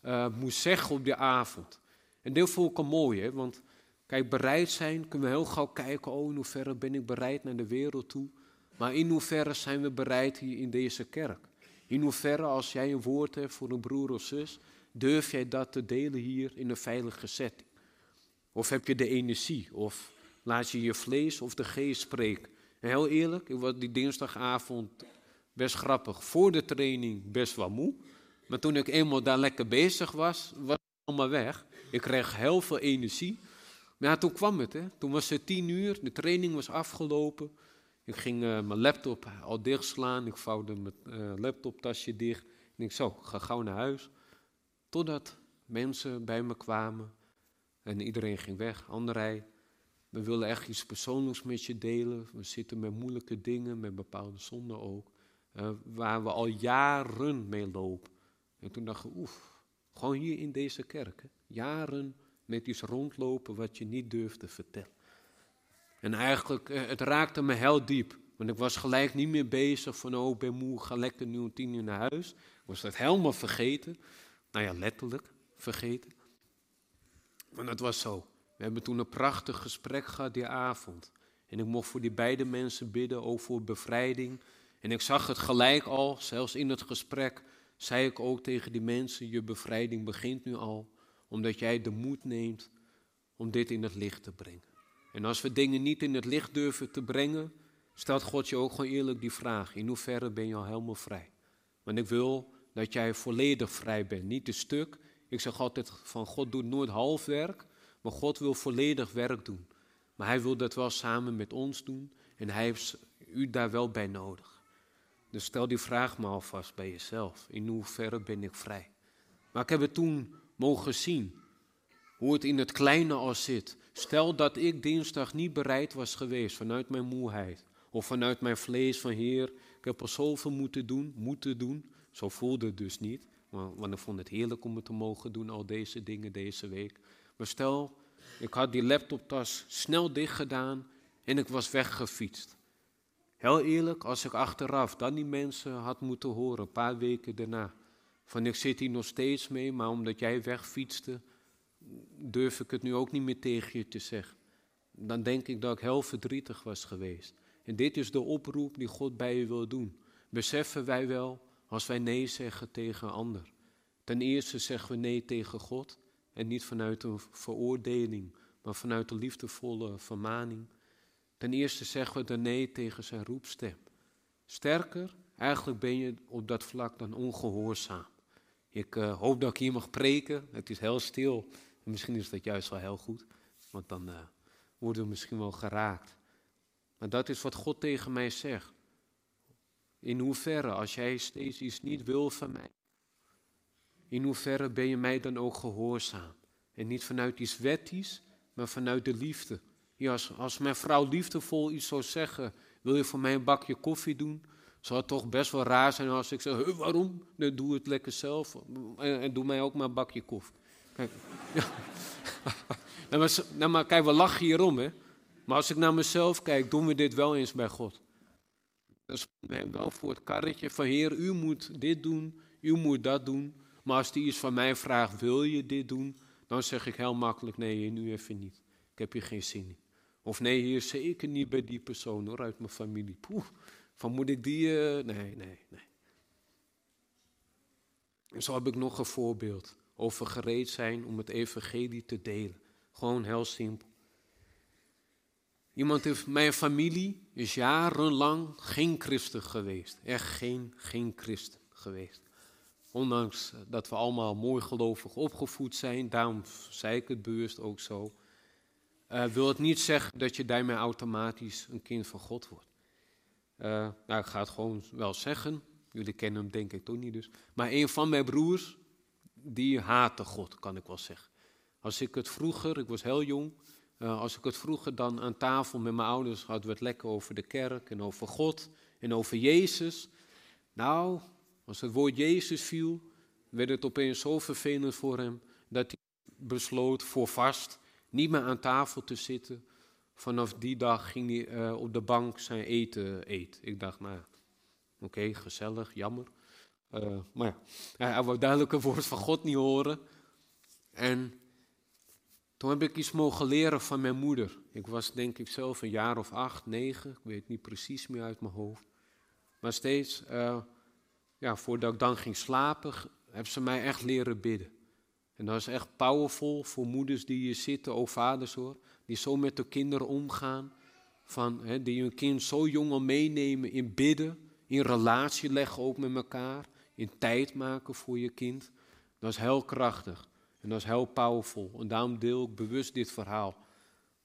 uh, moest zeggen op die avond. En dit vond ik een mooie, want kijk, bereid zijn, kunnen we heel gauw kijken, oh in hoeverre ben ik bereid naar de wereld toe. Maar in hoeverre zijn we bereid hier in deze kerk? In hoeverre, als jij een woord hebt voor een broer of zus, durf jij dat te delen hier in een veilige setting? Of heb je de energie? Of laat je je vlees of de geest spreken? En heel eerlijk, ik was die dinsdagavond best grappig. Voor de training best wel moe. Maar toen ik eenmaal daar lekker bezig was, was het allemaal weg. Ik kreeg heel veel energie. Maar ja, toen kwam het. Hè. Toen was het tien uur, de training was afgelopen. Ik ging uh, mijn laptop al dichtslaan. Ik vouwde mijn uh, laptoptasje dicht. Ik zo, ga gauw naar huis. Totdat mensen bij me kwamen. En iedereen ging weg. André, we willen echt iets persoonlijks met je delen. We zitten met moeilijke dingen, met bepaalde zonden ook. Waar we al jaren mee lopen. En toen dacht ik, oef, gewoon hier in deze kerk. Jaren met iets rondlopen wat je niet durfde vertellen. En eigenlijk, uh, het raakte me heel diep. Want ik was gelijk niet meer bezig van, oh, ben moe, ga lekker nu om tien uur naar huis. Ik was dat helemaal vergeten. Nou ja, letterlijk vergeten. Maar dat was zo. We hebben toen een prachtig gesprek gehad die avond. En ik mocht voor die beide mensen bidden, ook voor bevrijding. En ik zag het gelijk al, zelfs in het gesprek, zei ik ook tegen die mensen, je bevrijding begint nu al, omdat jij de moed neemt om dit in het licht te brengen. En als we dingen niet in het licht durven te brengen, stelt God je ook gewoon eerlijk die vraag, in hoeverre ben je al helemaal vrij? Want ik wil dat jij volledig vrij bent, niet een stuk. Ik zeg altijd van God doet nooit half werk, maar God wil volledig werk doen. Maar hij wil dat wel samen met ons doen en hij heeft u daar wel bij nodig. Dus stel die vraag maar alvast bij jezelf. In hoeverre ben ik vrij? Maar ik heb het toen mogen zien. Hoe het in het kleine al zit. Stel dat ik dinsdag niet bereid was geweest vanuit mijn moeheid. Of vanuit mijn vlees van Heer, ik heb al zoveel moeten doen, moeten doen. Zo voelde het dus niet. Want ik vond het heerlijk om het te mogen doen, al deze dingen deze week. Maar stel, ik had die laptoptas snel dicht gedaan en ik was weggefietst. Heel eerlijk, als ik achteraf dan die mensen had moeten horen, een paar weken daarna, van ik zit hier nog steeds mee, maar omdat jij wegfietste, durf ik het nu ook niet meer tegen je te zeggen. Dan denk ik dat ik heel verdrietig was geweest. En dit is de oproep die God bij je wil doen. Beseffen wij wel als wij nee zeggen tegen een ander. Ten eerste zeggen we nee tegen God en niet vanuit een veroordeling, maar vanuit een liefdevolle vermaning. Ten eerste zeggen we de nee tegen zijn roepstem. Sterker, eigenlijk ben je op dat vlak dan ongehoorzaam. Ik uh, hoop dat ik hier mag preken. Het is heel stil. En misschien is dat juist wel heel goed, want dan uh, worden we misschien wel geraakt. Maar dat is wat God tegen mij zegt. In hoeverre, als jij steeds iets niet wil van mij, in hoeverre ben je mij dan ook gehoorzaam? En niet vanuit iets wettisch, maar vanuit de liefde. Ja, als, mijn vrouw liefdevol iets zou zeggen, wil je voor mij een bakje koffie doen? Zou het toch best wel raar zijn als ik zeg, waarom? Dan doe het lekker zelf en, doe mij ook maar een bakje koffie. Kijk, nou, maar, nou, maar kijk, we lachen hierom, hè. Maar als ik naar mezelf kijk, doen we dit wel eens bij God. Dus wel voor het karretje van Heer, u moet dit doen, u moet dat doen. Maar als die iets van mij vraagt, wil je dit doen? Dan zeg ik heel makkelijk, nee, nu even niet. Ik heb hier geen zin in. Of nee, hier zeker niet bij die persoon hoor, uit mijn familie. Poeh, van moet ik die... Uh, nee, nee, nee. En zo heb ik nog een voorbeeld over gereed zijn om het evangelie te delen. Gewoon heel simpel. Iemand heeft, mijn familie is jarenlang geen christen geweest. Echt geen, geen christen geweest. Ondanks dat we allemaal mooi gelovig opgevoed zijn, daarom zei ik het bewust ook zo. Uh, wil het niet zeggen dat je daarmee automatisch een kind van God wordt. Uh, nou, ik ga het gewoon wel zeggen. Jullie kennen hem denk ik toch niet dus. Maar een van mijn broers, die haatte God, kan ik wel zeggen. Als ik het vroeger, ik was heel jong, uh, als ik het vroeger dan aan tafel met mijn ouders hadden we het lekker over de kerk en over God en over Jezus. Nou, als het woord Jezus viel, werd het opeens zo vervelend voor hem dat hij besloot voor vast niet meer aan tafel te zitten. Vanaf die dag ging hij uh, op de bank zijn eten eten. Ik dacht, nou, oké, gezellig, jammer. Uh, maar ja, hij wou duidelijk een woord van God niet horen. En toen heb ik iets mogen leren van mijn moeder. Ik was denk ik zelf een jaar of acht, negen, ik weet niet precies meer uit mijn hoofd. Maar steeds, uh, ja, voordat ik dan ging slapen, heb ze mij echt leren bidden. En dat is echt powerful voor moeders die hier zitten, ook vaders hoor, die zo met de kinderen omgaan. Van, hè, die hun kind zo jong al meenemen in bidden, in relatie leggen ook met elkaar, in tijd maken voor je kind. Dat is heel krachtig. En dat is heel powerful. En daarom deel ik bewust dit verhaal.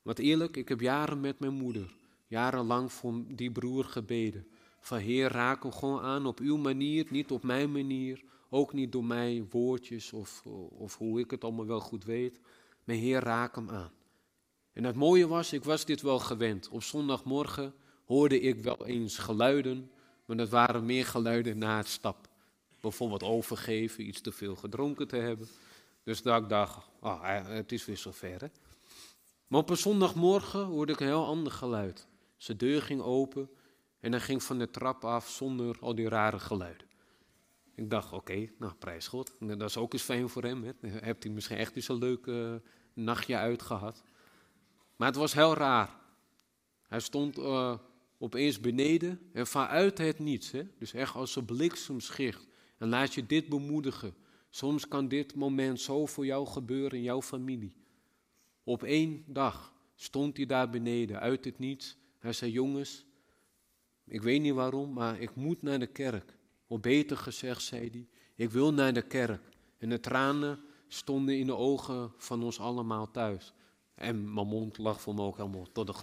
Want eerlijk, ik heb jaren met mijn moeder, jarenlang voor die broer gebeden. Van Heer, raak hem gewoon aan op uw manier, niet op mijn manier. Ook niet door mijn woordjes of, of hoe ik het allemaal wel goed weet. mijn Heer raak hem aan. En het mooie was, ik was dit wel gewend. Op zondagmorgen hoorde ik wel eens geluiden, maar dat waren meer geluiden na het stap. Bijvoorbeeld overgeven, iets te veel gedronken te hebben. Dus dat ik dacht, oh, het is weer zover. Hè? Maar op een zondagmorgen hoorde ik een heel ander geluid. Zijn deur ging open en hij ging van de trap af zonder al die rare geluiden. Ik dacht, oké, nou prijs God. Dat is ook eens fijn voor hem. Hebt hij misschien echt eens een leuk uh, nachtje uitgehad. Maar het was heel raar. Hij stond uh, opeens beneden en vanuit het niets. Hè? Dus echt als een bliksemschicht. En laat je dit bemoedigen. Soms kan dit moment zo voor jou gebeuren in jouw familie. Op één dag stond hij daar beneden, uit het niets. Hij zei: Jongens, ik weet niet waarom, maar ik moet naar de kerk. Of beter gezegd, zei hij: Ik wil naar de kerk. En de tranen stonden in de ogen van ons allemaal thuis. En mijn mond lag voor me ook helemaal tot de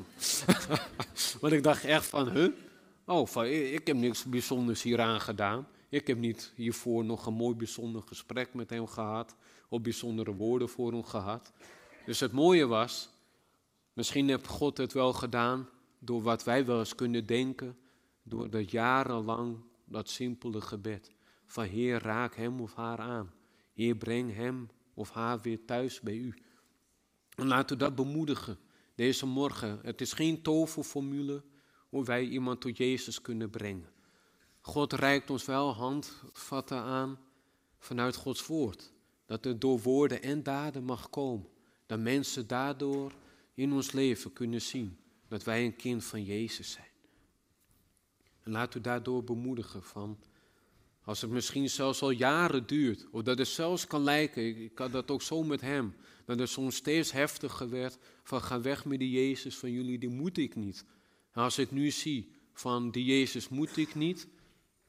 Want ik dacht echt van, huh? Oh, van, ik heb niks bijzonders hieraan gedaan. Ik heb niet hiervoor nog een mooi bijzonder gesprek met hem gehad. Of bijzondere woorden voor hem gehad. Dus het mooie was, misschien heeft God het wel gedaan door wat wij wel eens kunnen denken. Door dat jarenlang, dat simpele gebed. Van Heer, raak hem of haar aan. Heer, breng hem of haar weer thuis bij u. En laten we dat bemoedigen deze morgen. Het is geen toverformule hoe wij iemand tot Jezus kunnen brengen. God reikt ons wel handvatten aan vanuit Gods woord. Dat het door woorden en daden mag komen. Dat mensen daardoor in ons leven kunnen zien dat wij een kind van Jezus zijn. En laten we daardoor bemoedigen van, als het misschien zelfs al jaren duurt, of dat het zelfs kan lijken, ik had dat ook zo met hem, dat het soms steeds heftiger werd van ga weg met die Jezus van jullie, die moet ik niet. En als ik nu zie van die Jezus moet ik niet,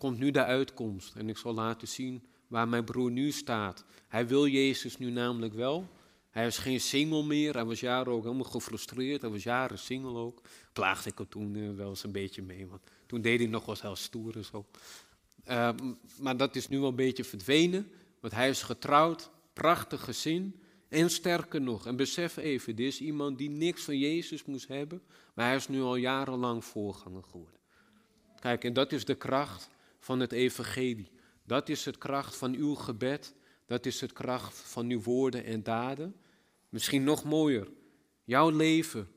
komt nu de uitkomst. En ik zal laten zien waar mijn broer nu staat. Hij wil Jezus nu namelijk wel. Hij is geen single meer. Hij was jaren ook helemaal gefrustreerd. Hij was jaren single ook. Klaagde ik er toen uh, wel eens een beetje mee. Want toen deed hij nog wel heel stoer en zo. Uh, maar dat is nu wel een beetje verdwenen. Want hij is getrouwd. Prachtig gezin. En sterker nog, en besef even, dit is iemand die niks van Jezus moest hebben, maar hij is nu al jarenlang voorganger geworden. Kijk, en dat is de kracht van het evangelie. Dat is het kracht van uw gebed. Dat is het kracht van uw woorden en daden. Misschien nog mooier. Jouw leven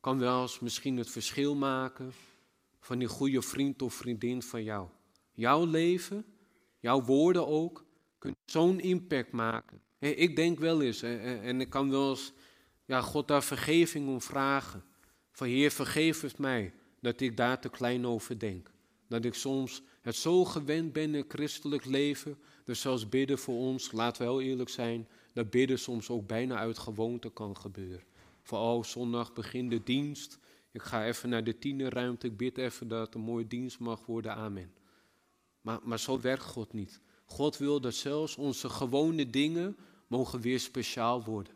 kan wel eens misschien het verschil maken van die goede vriend of vriendin van jou. Jouw leven, jouw woorden ook, kunnen zo'n impact maken. Ik denk wel eens, en ik kan wel eens ja, God daar vergeving om vragen. Van Heer, vergeef het mij dat ik daar te klein over denk. Dat ik soms het zo gewend ben in christelijk leven, dus zelfs bidden voor ons, laten we heel eerlijk zijn, dat bidden soms ook bijna uit gewoonte kan gebeuren. Van oh, zondag begint de dienst, ik ga even naar de tienerruimte, ik bid even dat een mooie dienst mag worden, amen. Maar, maar zo werkt God niet. God wil dat zelfs onze gewone dingen mogen weer speciaal worden.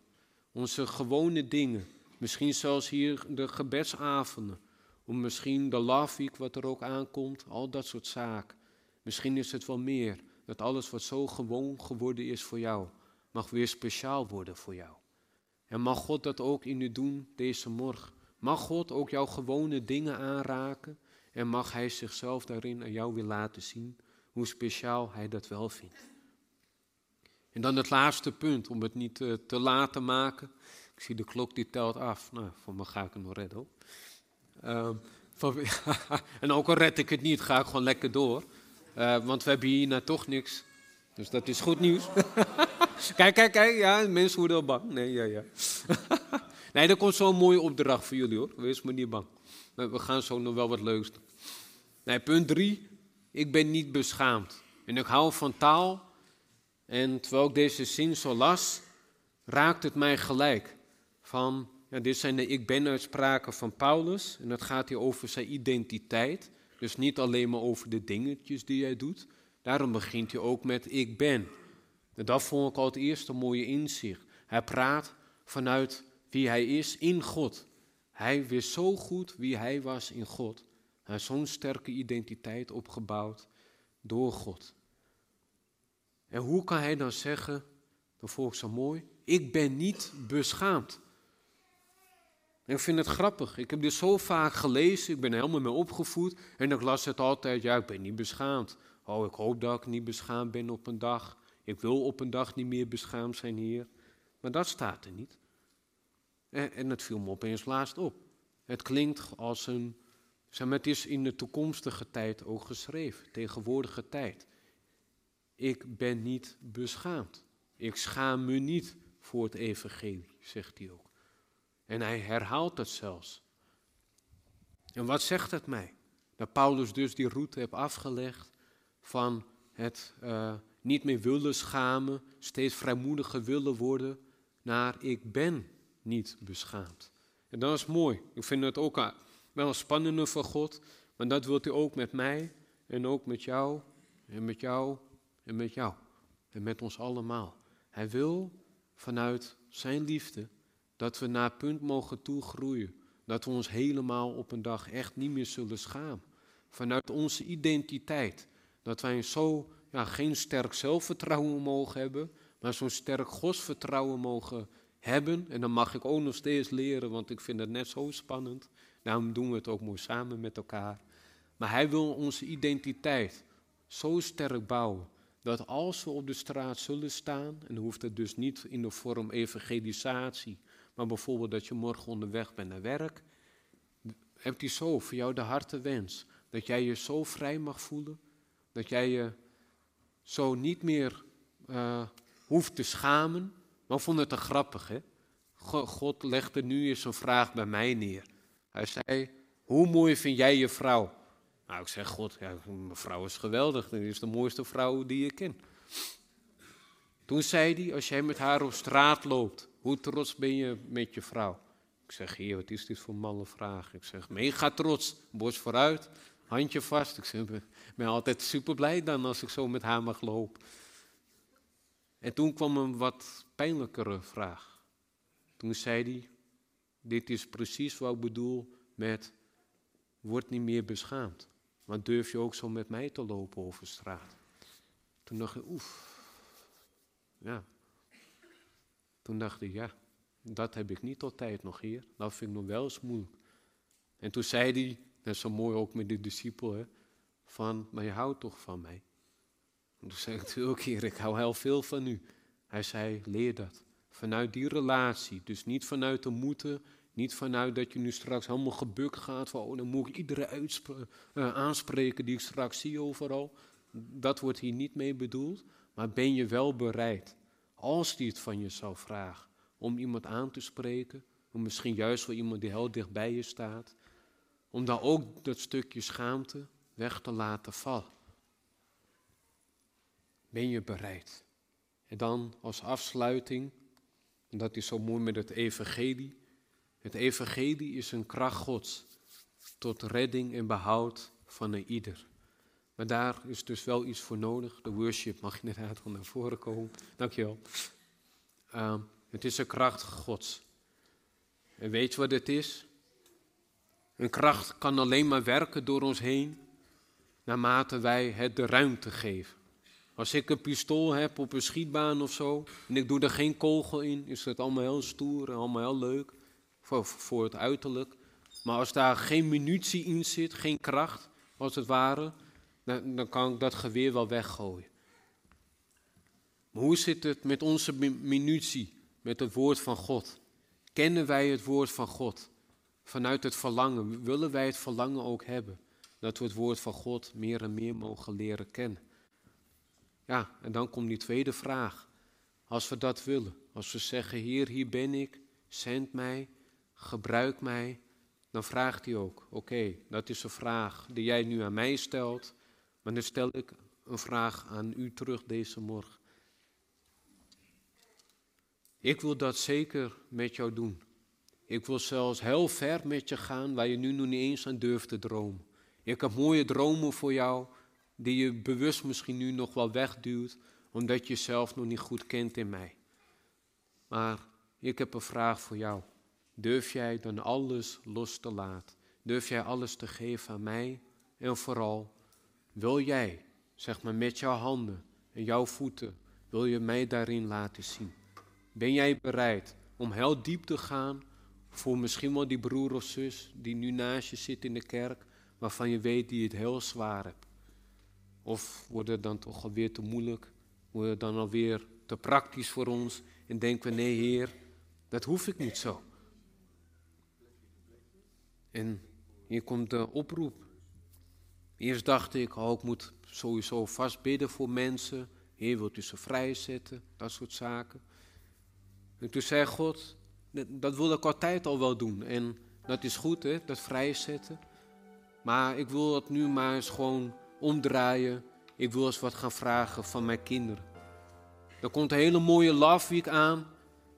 Onze gewone dingen, misschien zelfs hier de gebedsavonden, of misschien de love week wat er ook aankomt, al dat soort zaken. Misschien is het wel meer, dat alles wat zo gewoon geworden is voor jou, mag weer speciaal worden voor jou. En mag God dat ook in u doen deze morgen? Mag God ook jouw gewone dingen aanraken? En mag Hij zichzelf daarin aan jou weer laten zien hoe speciaal Hij dat wel vindt? En dan het laatste punt, om het niet te, eh, te laat te maken. Ik zie de klok die telt af. Nou, voor me ga ik het nog redden. Van, en ook al red ik het niet, ga ik gewoon lekker door. Uh, want we hebben hier nou toch niks. Dus dat is goed nieuws. kijk, kijk, kijk. Ja, mensen worden al bang. Nee, ja, ja. nee, er komt zo'n mooie opdracht voor jullie hoor. Wees maar niet bang. We gaan zo nog wel wat leuks doen. Nee, punt drie. Ik ben niet beschaamd. En ik hou van taal en terwijl ik deze zin zo las, raakt het mij gelijk. Van, ja, dit zijn de ik ben uitspraken van Paulus. En dat gaat hier over zijn identiteit. Dus niet alleen maar over de dingetjes die hij doet. Daarom begint hij ook met ik ben. En dat vond ik al het eerste mooie inzicht. Hij praat vanuit wie hij is in God. Hij wist zo goed wie hij was in God. Hij zo'n sterke identiteit opgebouwd door God. En hoe kan hij dan zeggen, dat volgt zo mooi, Ik ben niet beschaamd. Ik vind het grappig. Ik heb dit zo vaak gelezen. Ik ben er helemaal mee opgevoed. En ik las het altijd. Ja, ik ben niet beschaamd. Oh, ik hoop dat ik niet beschaamd ben op een dag. Ik wil op een dag niet meer beschaamd zijn, Heer. Maar dat staat er niet. En, en het viel me opeens laatst op. Het klinkt als een. Zeg maar, het is in de toekomstige tijd ook geschreven, tegenwoordige tijd. Ik ben niet beschaamd. Ik schaam me niet voor het evangelie, zegt hij ook. En hij herhaalt het zelfs. En wat zegt het mij? Dat Paulus dus die route heeft afgelegd van het uh, niet meer willen schamen, steeds vrijmoediger willen worden, naar ik ben niet beschaamd. En dat is mooi. Ik vind het ook wel een spannende van God, maar dat wilt hij ook met mij en ook met jou en met jou en met jou en met ons allemaal. Hij wil vanuit zijn liefde dat we naar punt mogen toegroeien. Dat we ons helemaal op een dag echt niet meer zullen schamen. Vanuit onze identiteit. Dat wij zo ja, geen sterk zelfvertrouwen mogen hebben, maar zo'n sterk godsvertrouwen mogen hebben. En dan mag ik ook nog steeds leren, want ik vind het net zo spannend. Daarom doen we het ook mooi samen met elkaar. Maar hij wil onze identiteit zo sterk bouwen dat als we op de straat zullen staan, en hoeft het dus niet in de vorm evangelisatie, maar bijvoorbeeld dat je morgen onderweg bent naar werk, hebt hij zo voor jou de harte wens dat jij je zo vrij mag voelen, dat jij je zo niet meer uh, hoeft te schamen. Maar ik vond het te grappig, hè? God legde nu eens een vraag bij mij neer. Hij zei, hoe mooi vind jij je vrouw? Nou, ik zeg, God, ja, mijn vrouw is geweldig. Dat is de mooiste vrouw die je ken. Toen zei hij, als jij met haar op straat loopt, hoe trots ben je met je vrouw? Ik zeg, heer, wat is dit voor malle vraag? Ik zeg, mega trots, borst vooruit, handje vast. Ik zeg, ben altijd super blij dan als ik zo met haar mag lopen. En toen kwam een wat pijnlijkere vraag. Toen zei hij, dit is precies wat ik bedoel met, word niet meer beschaamd. Maar durf je ook zo met mij te lopen over straat? Toen dacht ik, oef, ja. Toen dacht ik, ja, dat heb ik niet altijd nog, hier. Dat vind ik nog wel eens moeilijk. En toen zei hij, net zo mooi ook met de discipel, hè, van, maar je houdt toch van mij? En toen zei ik natuurlijk, heer, ik hou heel veel van u. Hij zei, leer dat. Vanuit die relatie, dus niet vanuit de moeten, niet vanuit dat je nu straks helemaal gebukt gaat van, oh, dan moet ik iedereen uh, aanspreken die ik straks zie overal. Dat wordt hier niet mee bedoeld, maar ben je wel bereid, als die het van je zou vragen, om iemand aan te spreken, om misschien juist wel iemand die heel dicht bij je staat, om dan ook dat stukje schaamte weg te laten vallen. Ben je bereid? En dan als afsluiting, en dat is zo mooi met het evangelie, het evangelie is een kracht Gods tot redding en behoud van een ieder. Maar daar is dus wel iets voor nodig. De worship mag inderdaad wel naar voren komen. Dankjewel. Uh, het is een kracht Gods. En weet je wat het is? Een kracht kan alleen maar werken door ons heen, naarmate wij het de ruimte geven. Als ik een pistool heb op een schietbaan of zo, en ik doe er geen kogel in, is het allemaal heel stoer en allemaal heel leuk voor, voor het uiterlijk. Maar als daar geen munitie in zit, geen kracht, als het ware, dan, dan kan ik dat geweer wel weggooien. Maar hoe zit het met onze munitie, met het woord van God? Kennen wij het woord van God? Vanuit het verlangen, willen wij het verlangen ook hebben? Dat we het woord van God meer en meer mogen leren kennen. Ja, en dan komt die tweede vraag. Als we dat willen, als we zeggen, Heer, hier ben ik, zend mij, gebruik mij, dan vraagt hij ook, oké, dat is een vraag die jij nu aan mij stelt, maar dan stel ik een vraag aan u terug deze morgen. Ik wil dat zeker met jou doen. Ik wil zelfs heel ver met je gaan waar je nu nog niet eens aan durft te dromen. Ik heb mooie dromen voor jou die je bewust misschien nu nog wel wegduwt, omdat je jezelf nog niet goed kent in mij. Maar ik heb een vraag voor jou. Durf jij dan alles los te laten? Durf jij alles te geven aan mij? En vooral, wil jij, zeg maar met jouw handen en jouw voeten, wil je mij daarin laten zien? Ben jij bereid om heel diep te gaan voor misschien wel die broer of zus die nu naast je zit in de kerk, waarvan je weet die het heel zwaar hebt? Of wordt het dan toch alweer te moeilijk? Wordt het dan alweer te praktisch voor ons en denken we, nee Heer, dat hoef ik niet zo. En hier komt de oproep. Eerst dacht ik, oh, ik moet sowieso vast bidden voor mensen. Heer, wilt u ze vrijzetten? Dat soort zaken. En toen zei God, dat wil ik altijd al wel doen. En dat is goed, hè, dat vrijzetten. Maar ik wil dat nu maar eens gewoon omdraaien. Ik wil eens wat gaan vragen van mijn kinderen. Er komt een hele mooie Love Week aan.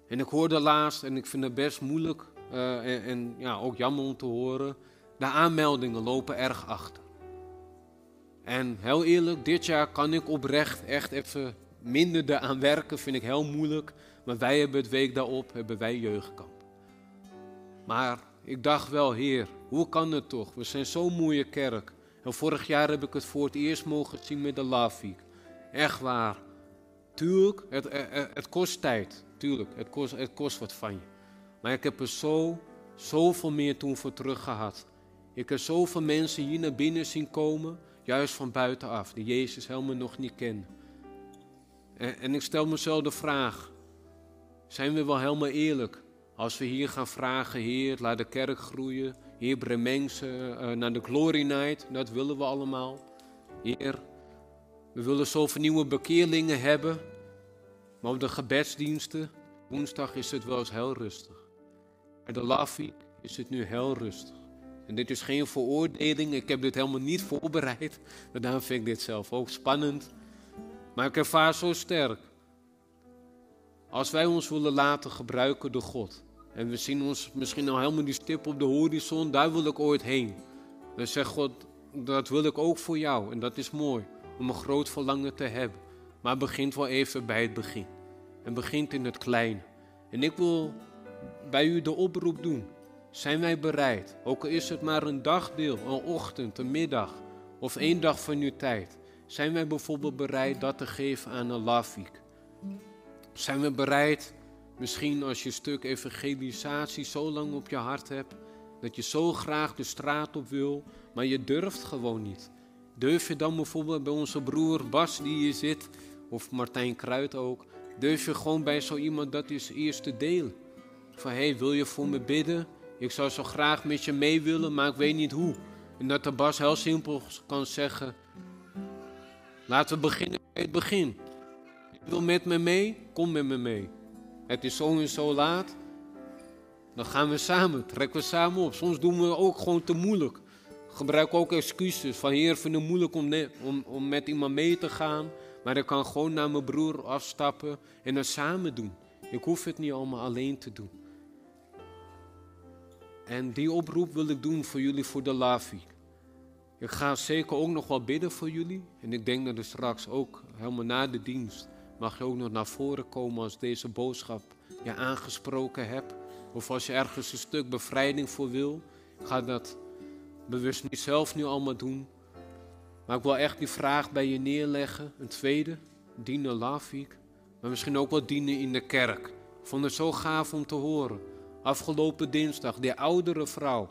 En ik hoorde laatst, en ik vind het best moeilijk uh, en, en, ja, ook jammer om te horen. De aanmeldingen lopen erg achter. En heel eerlijk, dit jaar kan ik oprecht echt even minder eraan werken. Vind ik heel moeilijk. Maar wij hebben het week daarop, hebben wij jeugdkamp. Maar ik dacht wel, Heer, hoe kan het toch? We zijn zo'n mooie kerk. En vorig jaar heb ik het voor het eerst mogen zien met de Love Echt waar. Tuurlijk, het, het, het, kost tijd. Tuurlijk, het kost, het kost wat van je. Maar ik heb er zo, zoveel meer toen voor terug gehad. Ik heb zoveel mensen hier naar binnen zien komen, juist van buitenaf, die Jezus helemaal nog niet kennen. En, en ik stel mezelf de vraag, zijn we wel helemaal eerlijk? Als we hier gaan vragen, Heer, laat de kerk groeien. Heer, breng mensen uh, naar de Glory Night. Dat willen we allemaal. Heer, we willen zoveel nieuwe bekeerlingen hebben. Maar op de gebedsdiensten, woensdag is het wel eens heel rustig. En de Lafie is het nu heel rustig. En dit is geen veroordeling. Ik heb dit helemaal niet voorbereid. Maar daarom vind ik dit zelf ook spannend. Maar ik ervaar zo sterk. Als wij ons willen laten gebruiken door God. En we zien ons misschien al helemaal die stip op de horizon. Daar wil ik ooit heen. Dan zegt God, dat wil ik ook voor jou. En dat is mooi. Om een groot verlangen te hebben. Maar het begint wel even bij het begin. Het begint in het kleine. En ik wil bij u de oproep doen. Zijn wij bereid, ook al is het maar een dagdeel, een ochtend, een middag of één dag van uw tijd, zijn wij bijvoorbeeld bereid dat te geven aan een Lafik? Zijn we bereid, misschien als je een stuk evangelisatie zo lang op je hart hebt, dat je zo graag de straat op wil, maar je durft gewoon niet. Durf je dan bijvoorbeeld bij onze broer Bas die hier zit, of Martijn Kruid ook, durf je gewoon bij zo iemand dat is eerst te delen? Van hé, hey, wil je voor me bidden? Ik zou zo graag met je mee willen, maar ik weet niet hoe. En dat de Bas heel simpel kan zeggen: Laten we beginnen bij het begin. Je wil met me mee? Kom met me mee. Het is zo en zo laat. Dan gaan we samen, trekken we samen op. Soms doen we ook gewoon te moeilijk. Gebruik ook excuses van heer, vind het moeilijk om, om, om met iemand mee te gaan. Maar ik kan gewoon naar mijn broer afstappen en het samen doen. Ik hoef het niet allemaal alleen te doen. En die oproep wil ik doen voor jullie voor de Lavi. Ik ga zeker ook nog wel bidden voor jullie. En ik denk dat er straks ook helemaal na de dienst mag je ook nog naar voren komen als deze boodschap je aangesproken hebt. Of als je ergens een stuk bevrijding voor wil. Ga dat bewust niet zelf nu allemaal doen. Maar ik wil echt die vraag bij je neerleggen. Een tweede, dienen Lavik. Maar misschien ook wel dienen in de kerk. Ik vond het zo gaaf om te horen afgelopen dinsdag, die oudere vrouw,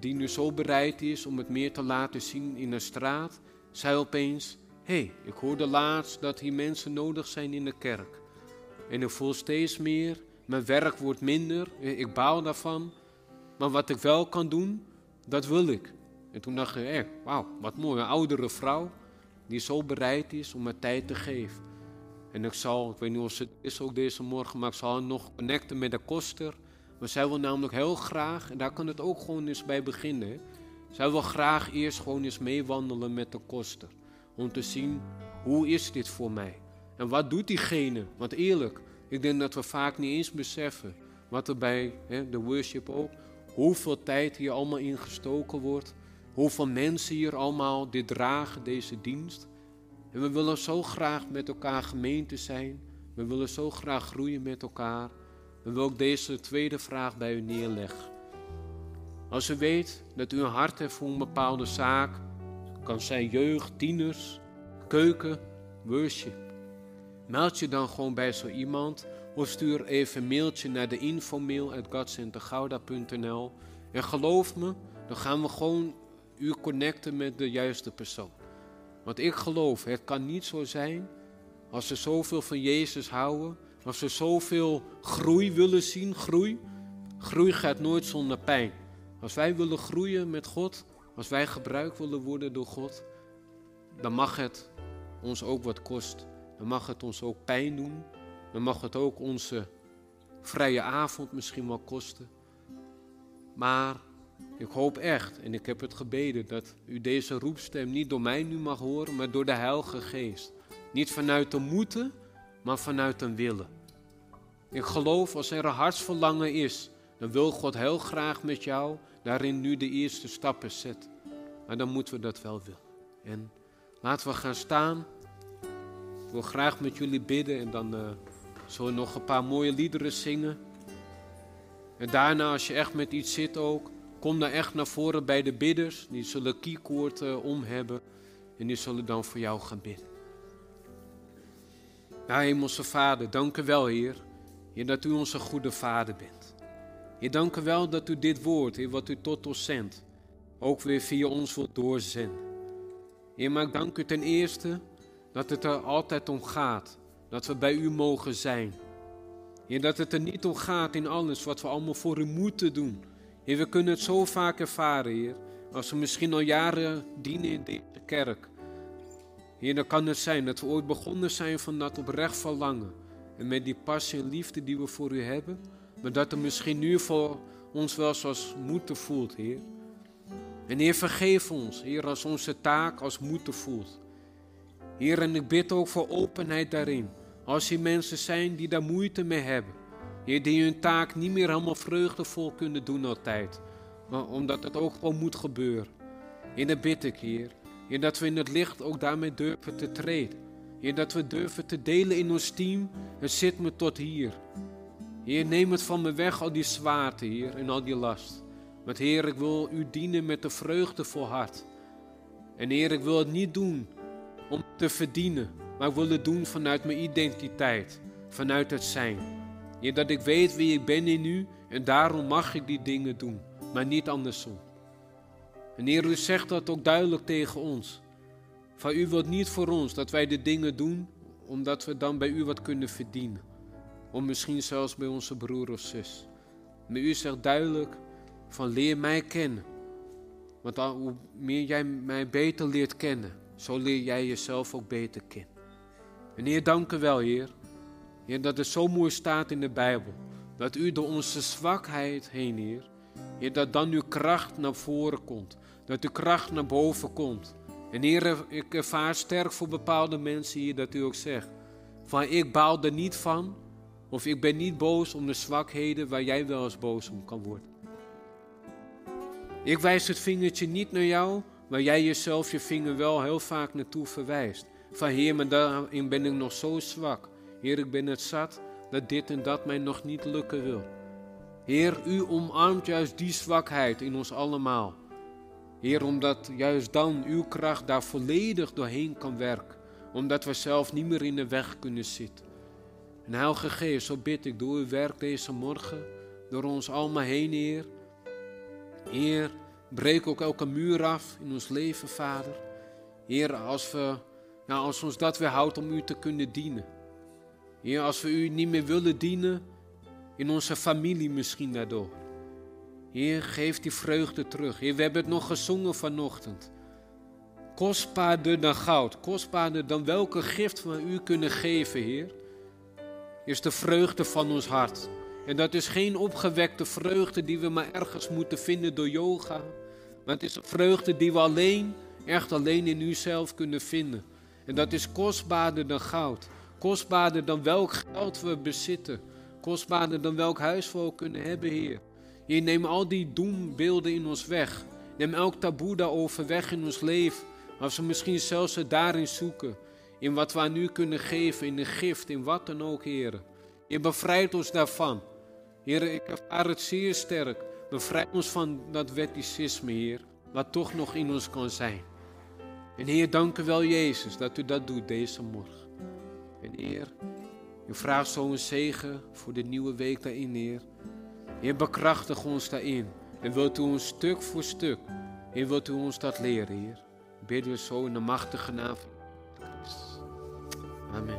die nu zo bereid is om het meer te laten zien in de straat, zei opeens: Hé, hey, ik hoorde laatst dat hier mensen nodig zijn in de kerk. En ik voel steeds meer, mijn werk wordt minder, ik baal daarvan. Maar wat ik wel kan doen, dat wil ik. En toen dacht ik, eh, wauw, wat mooi, een oudere vrouw die zo bereid is om me tijd te geven. En ik zal, ik weet niet of het is ook deze morgen, maar ik zal nog connecten met de koster. Maar zij wil namelijk heel graag, en daar kan het ook gewoon eens bij beginnen. Zij wil graag eerst gewoon eens meewandelen met de koster. Om te zien, hoe is dit voor mij? En wat doet diegene? Want eerlijk, ik denk dat we vaak niet eens beseffen wat er bij hè, de worship ook, hoeveel tijd hier allemaal ingestoken wordt. Hoeveel mensen hier allemaal dit dragen, deze dienst. En we willen zo graag met elkaar gemeente zijn. We willen zo graag groeien met elkaar. We willen ook deze tweede vraag bij u neerleggen. Als u weet dat u een hart heeft voor een bepaalde zaak, kan zijn jeugd, tieners, keuken, worship. Meld je dan gewoon bij zo iemand Of stuur even een mailtje naar de infomail En geloof me, dan gaan we gewoon u connecten met de juiste persoon. Want ik geloof, het kan niet zo zijn als we zoveel van Jezus houden, als we zoveel groei willen zien, groei. Groei gaat nooit zonder pijn. Als wij willen groeien met God, als wij gebruikt willen worden door God, dan mag het ons ook wat kosten. Dan mag het ons ook pijn doen. Dan mag het ook onze vrije avond misschien wel kosten. Maar ik hoop echt, en ik heb het gebeden, dat u deze roepstem niet door mij nu mag horen, maar door de Heilige Geest. Niet vanuit de moeten, maar vanuit een willen. Ik geloof als er een hartsverlangen is, dan wil God heel graag met jou daarin nu de eerste stappen zetten. Maar dan moeten we dat wel willen. En laten we gaan staan. Ik wil graag met jullie bidden en dan uh, zullen we nog een paar mooie liederen zingen. En daarna, als je echt met iets zit ook, kom dan echt naar voren bij de bidders. Die zullen keycord uh, om hebben en die zullen dan voor jou gaan bidden. Ja, Hemelse Vader, dank u wel, Heer. Heer, dat u onze goede Vader bent. Heer, dank u wel dat u dit woord, Heer, wat u tot ons zendt, ook weer via ons wilt doorzenden. Heer, maar ik dank u ten eerste dat het er altijd om gaat, dat we bij u mogen zijn. Heer, dat het er niet om gaat in alles wat we allemaal voor u moeten doen. Heer, we kunnen het zo vaak ervaren, Heer, als we misschien al jaren dienen in deze kerk. Heer, dan kan het zijn dat we ooit begonnen zijn van dat oprecht verlangen. En met die passie en liefde die we voor u hebben. Maar dat er misschien nu voor ons wel zoals moeten voelt, Heer. En Heer, vergeef ons, Heer, als onze taak als moeten voelt. Heer, en ik bid ook voor openheid daarin. Als er mensen zijn die daar moeite mee hebben. Heer, die hun taak niet meer helemaal vreugdevol kunnen doen altijd. Maar omdat het ook gewoon moet gebeuren. En dan bid ik, Heer. Dat we in het licht ook daarmee durven te treden. Heer, dat we durven te delen in ons team. Het zit me tot hier. Heer, neem het van me weg, al die zwaarte, Heer, en al die last. Want Heer, ik wil u dienen met de vreugde voor hart. En Heer, ik wil het niet doen om te verdienen, maar ik wil het doen vanuit mijn identiteit, vanuit het zijn. Heer, dat ik weet wie ik ben in u en daarom mag ik die dingen doen, maar niet andersom. En Heer, u zegt dat ook duidelijk tegen ons. Van u wilt niet voor ons dat wij de dingen doen, omdat we dan bij u wat kunnen verdienen. Of misschien zelfs bij onze broer of zus. Maar u zegt duidelijk van leer mij kennen. Want hoe meer jij mij beter leert kennen, zo leer jij jezelf ook beter kennen. En Heer, dank u wel, Heer. Dat het zo mooi staat in de Bijbel. Dat u door onze zwakheid heen, Heer. Dat dan uw kracht naar voren komt. Dat uw kracht naar boven komt. En Heer, ik ervaar sterk voor bepaalde mensen hier dat u ook zegt. Van ik baal er niet van. Of ik ben niet boos om de zwakheden waar jij wel eens boos om kan worden. Ik wijs het vingertje niet naar jou, waar jij jezelf je vinger wel heel vaak naartoe verwijst. Van Heer, maar daarin ben ik nog zo zwak. Heer, ik ben het zat dat dit en dat mij nog niet lukken wil. Heer, u omarmt juist die zwakheid in ons allemaal. Heer, omdat juist dan uw kracht daar volledig doorheen kan werken. Omdat we zelf niet meer in de weg kunnen zitten. En Heilige Geest, zo bid ik, door uw werk deze morgen, door ons allemaal heen, Heer. Heer, breek ook elke muur af in ons leven, Vader. Heer, als, we, nou, als ons dat weerhoudt om u te kunnen dienen. Heer, als we u niet meer willen dienen, in onze familie misschien daardoor. Heer, geef die vreugde terug. Heer, we hebben het nog gezongen vanochtend. Kostbaarder dan goud, kostbaarder dan welke gift we u kunnen geven, Heer, is de vreugde van ons hart. En dat is geen opgewekte vreugde die we maar ergens moeten vinden door yoga. Maar het is een vreugde die we alleen, echt alleen in u zelf kunnen vinden. En dat is kostbaarder dan goud. Kostbaarder dan welk geld we bezitten. Kostbaarder dan welk huis we kunnen hebben, Heer. Heer, neem al die doembeelden in ons weg. Neem elk taboe daarover weg in ons leven. Als we misschien zelfs het daarin zoeken. In wat we aan u kunnen geven, in de gift, in wat dan ook, Heer. Je bevrijdt ons daarvan. Heer, ik ervaar het zeer sterk. Bevrijd ons van dat wetticisme, Heer. Wat toch nog in ons kan zijn. En Heer, dank u wel, Jezus, dat u dat doet deze morgen. En Heer, Ik vraag zo'n zegen voor de nieuwe week daarin, Heer. Heer, bekrachtig ons daarin. En wilt u ons stuk voor stuk. Heer, wilt u ons dat leren, Heer. Bid u zo in de machtige naam van. Amen.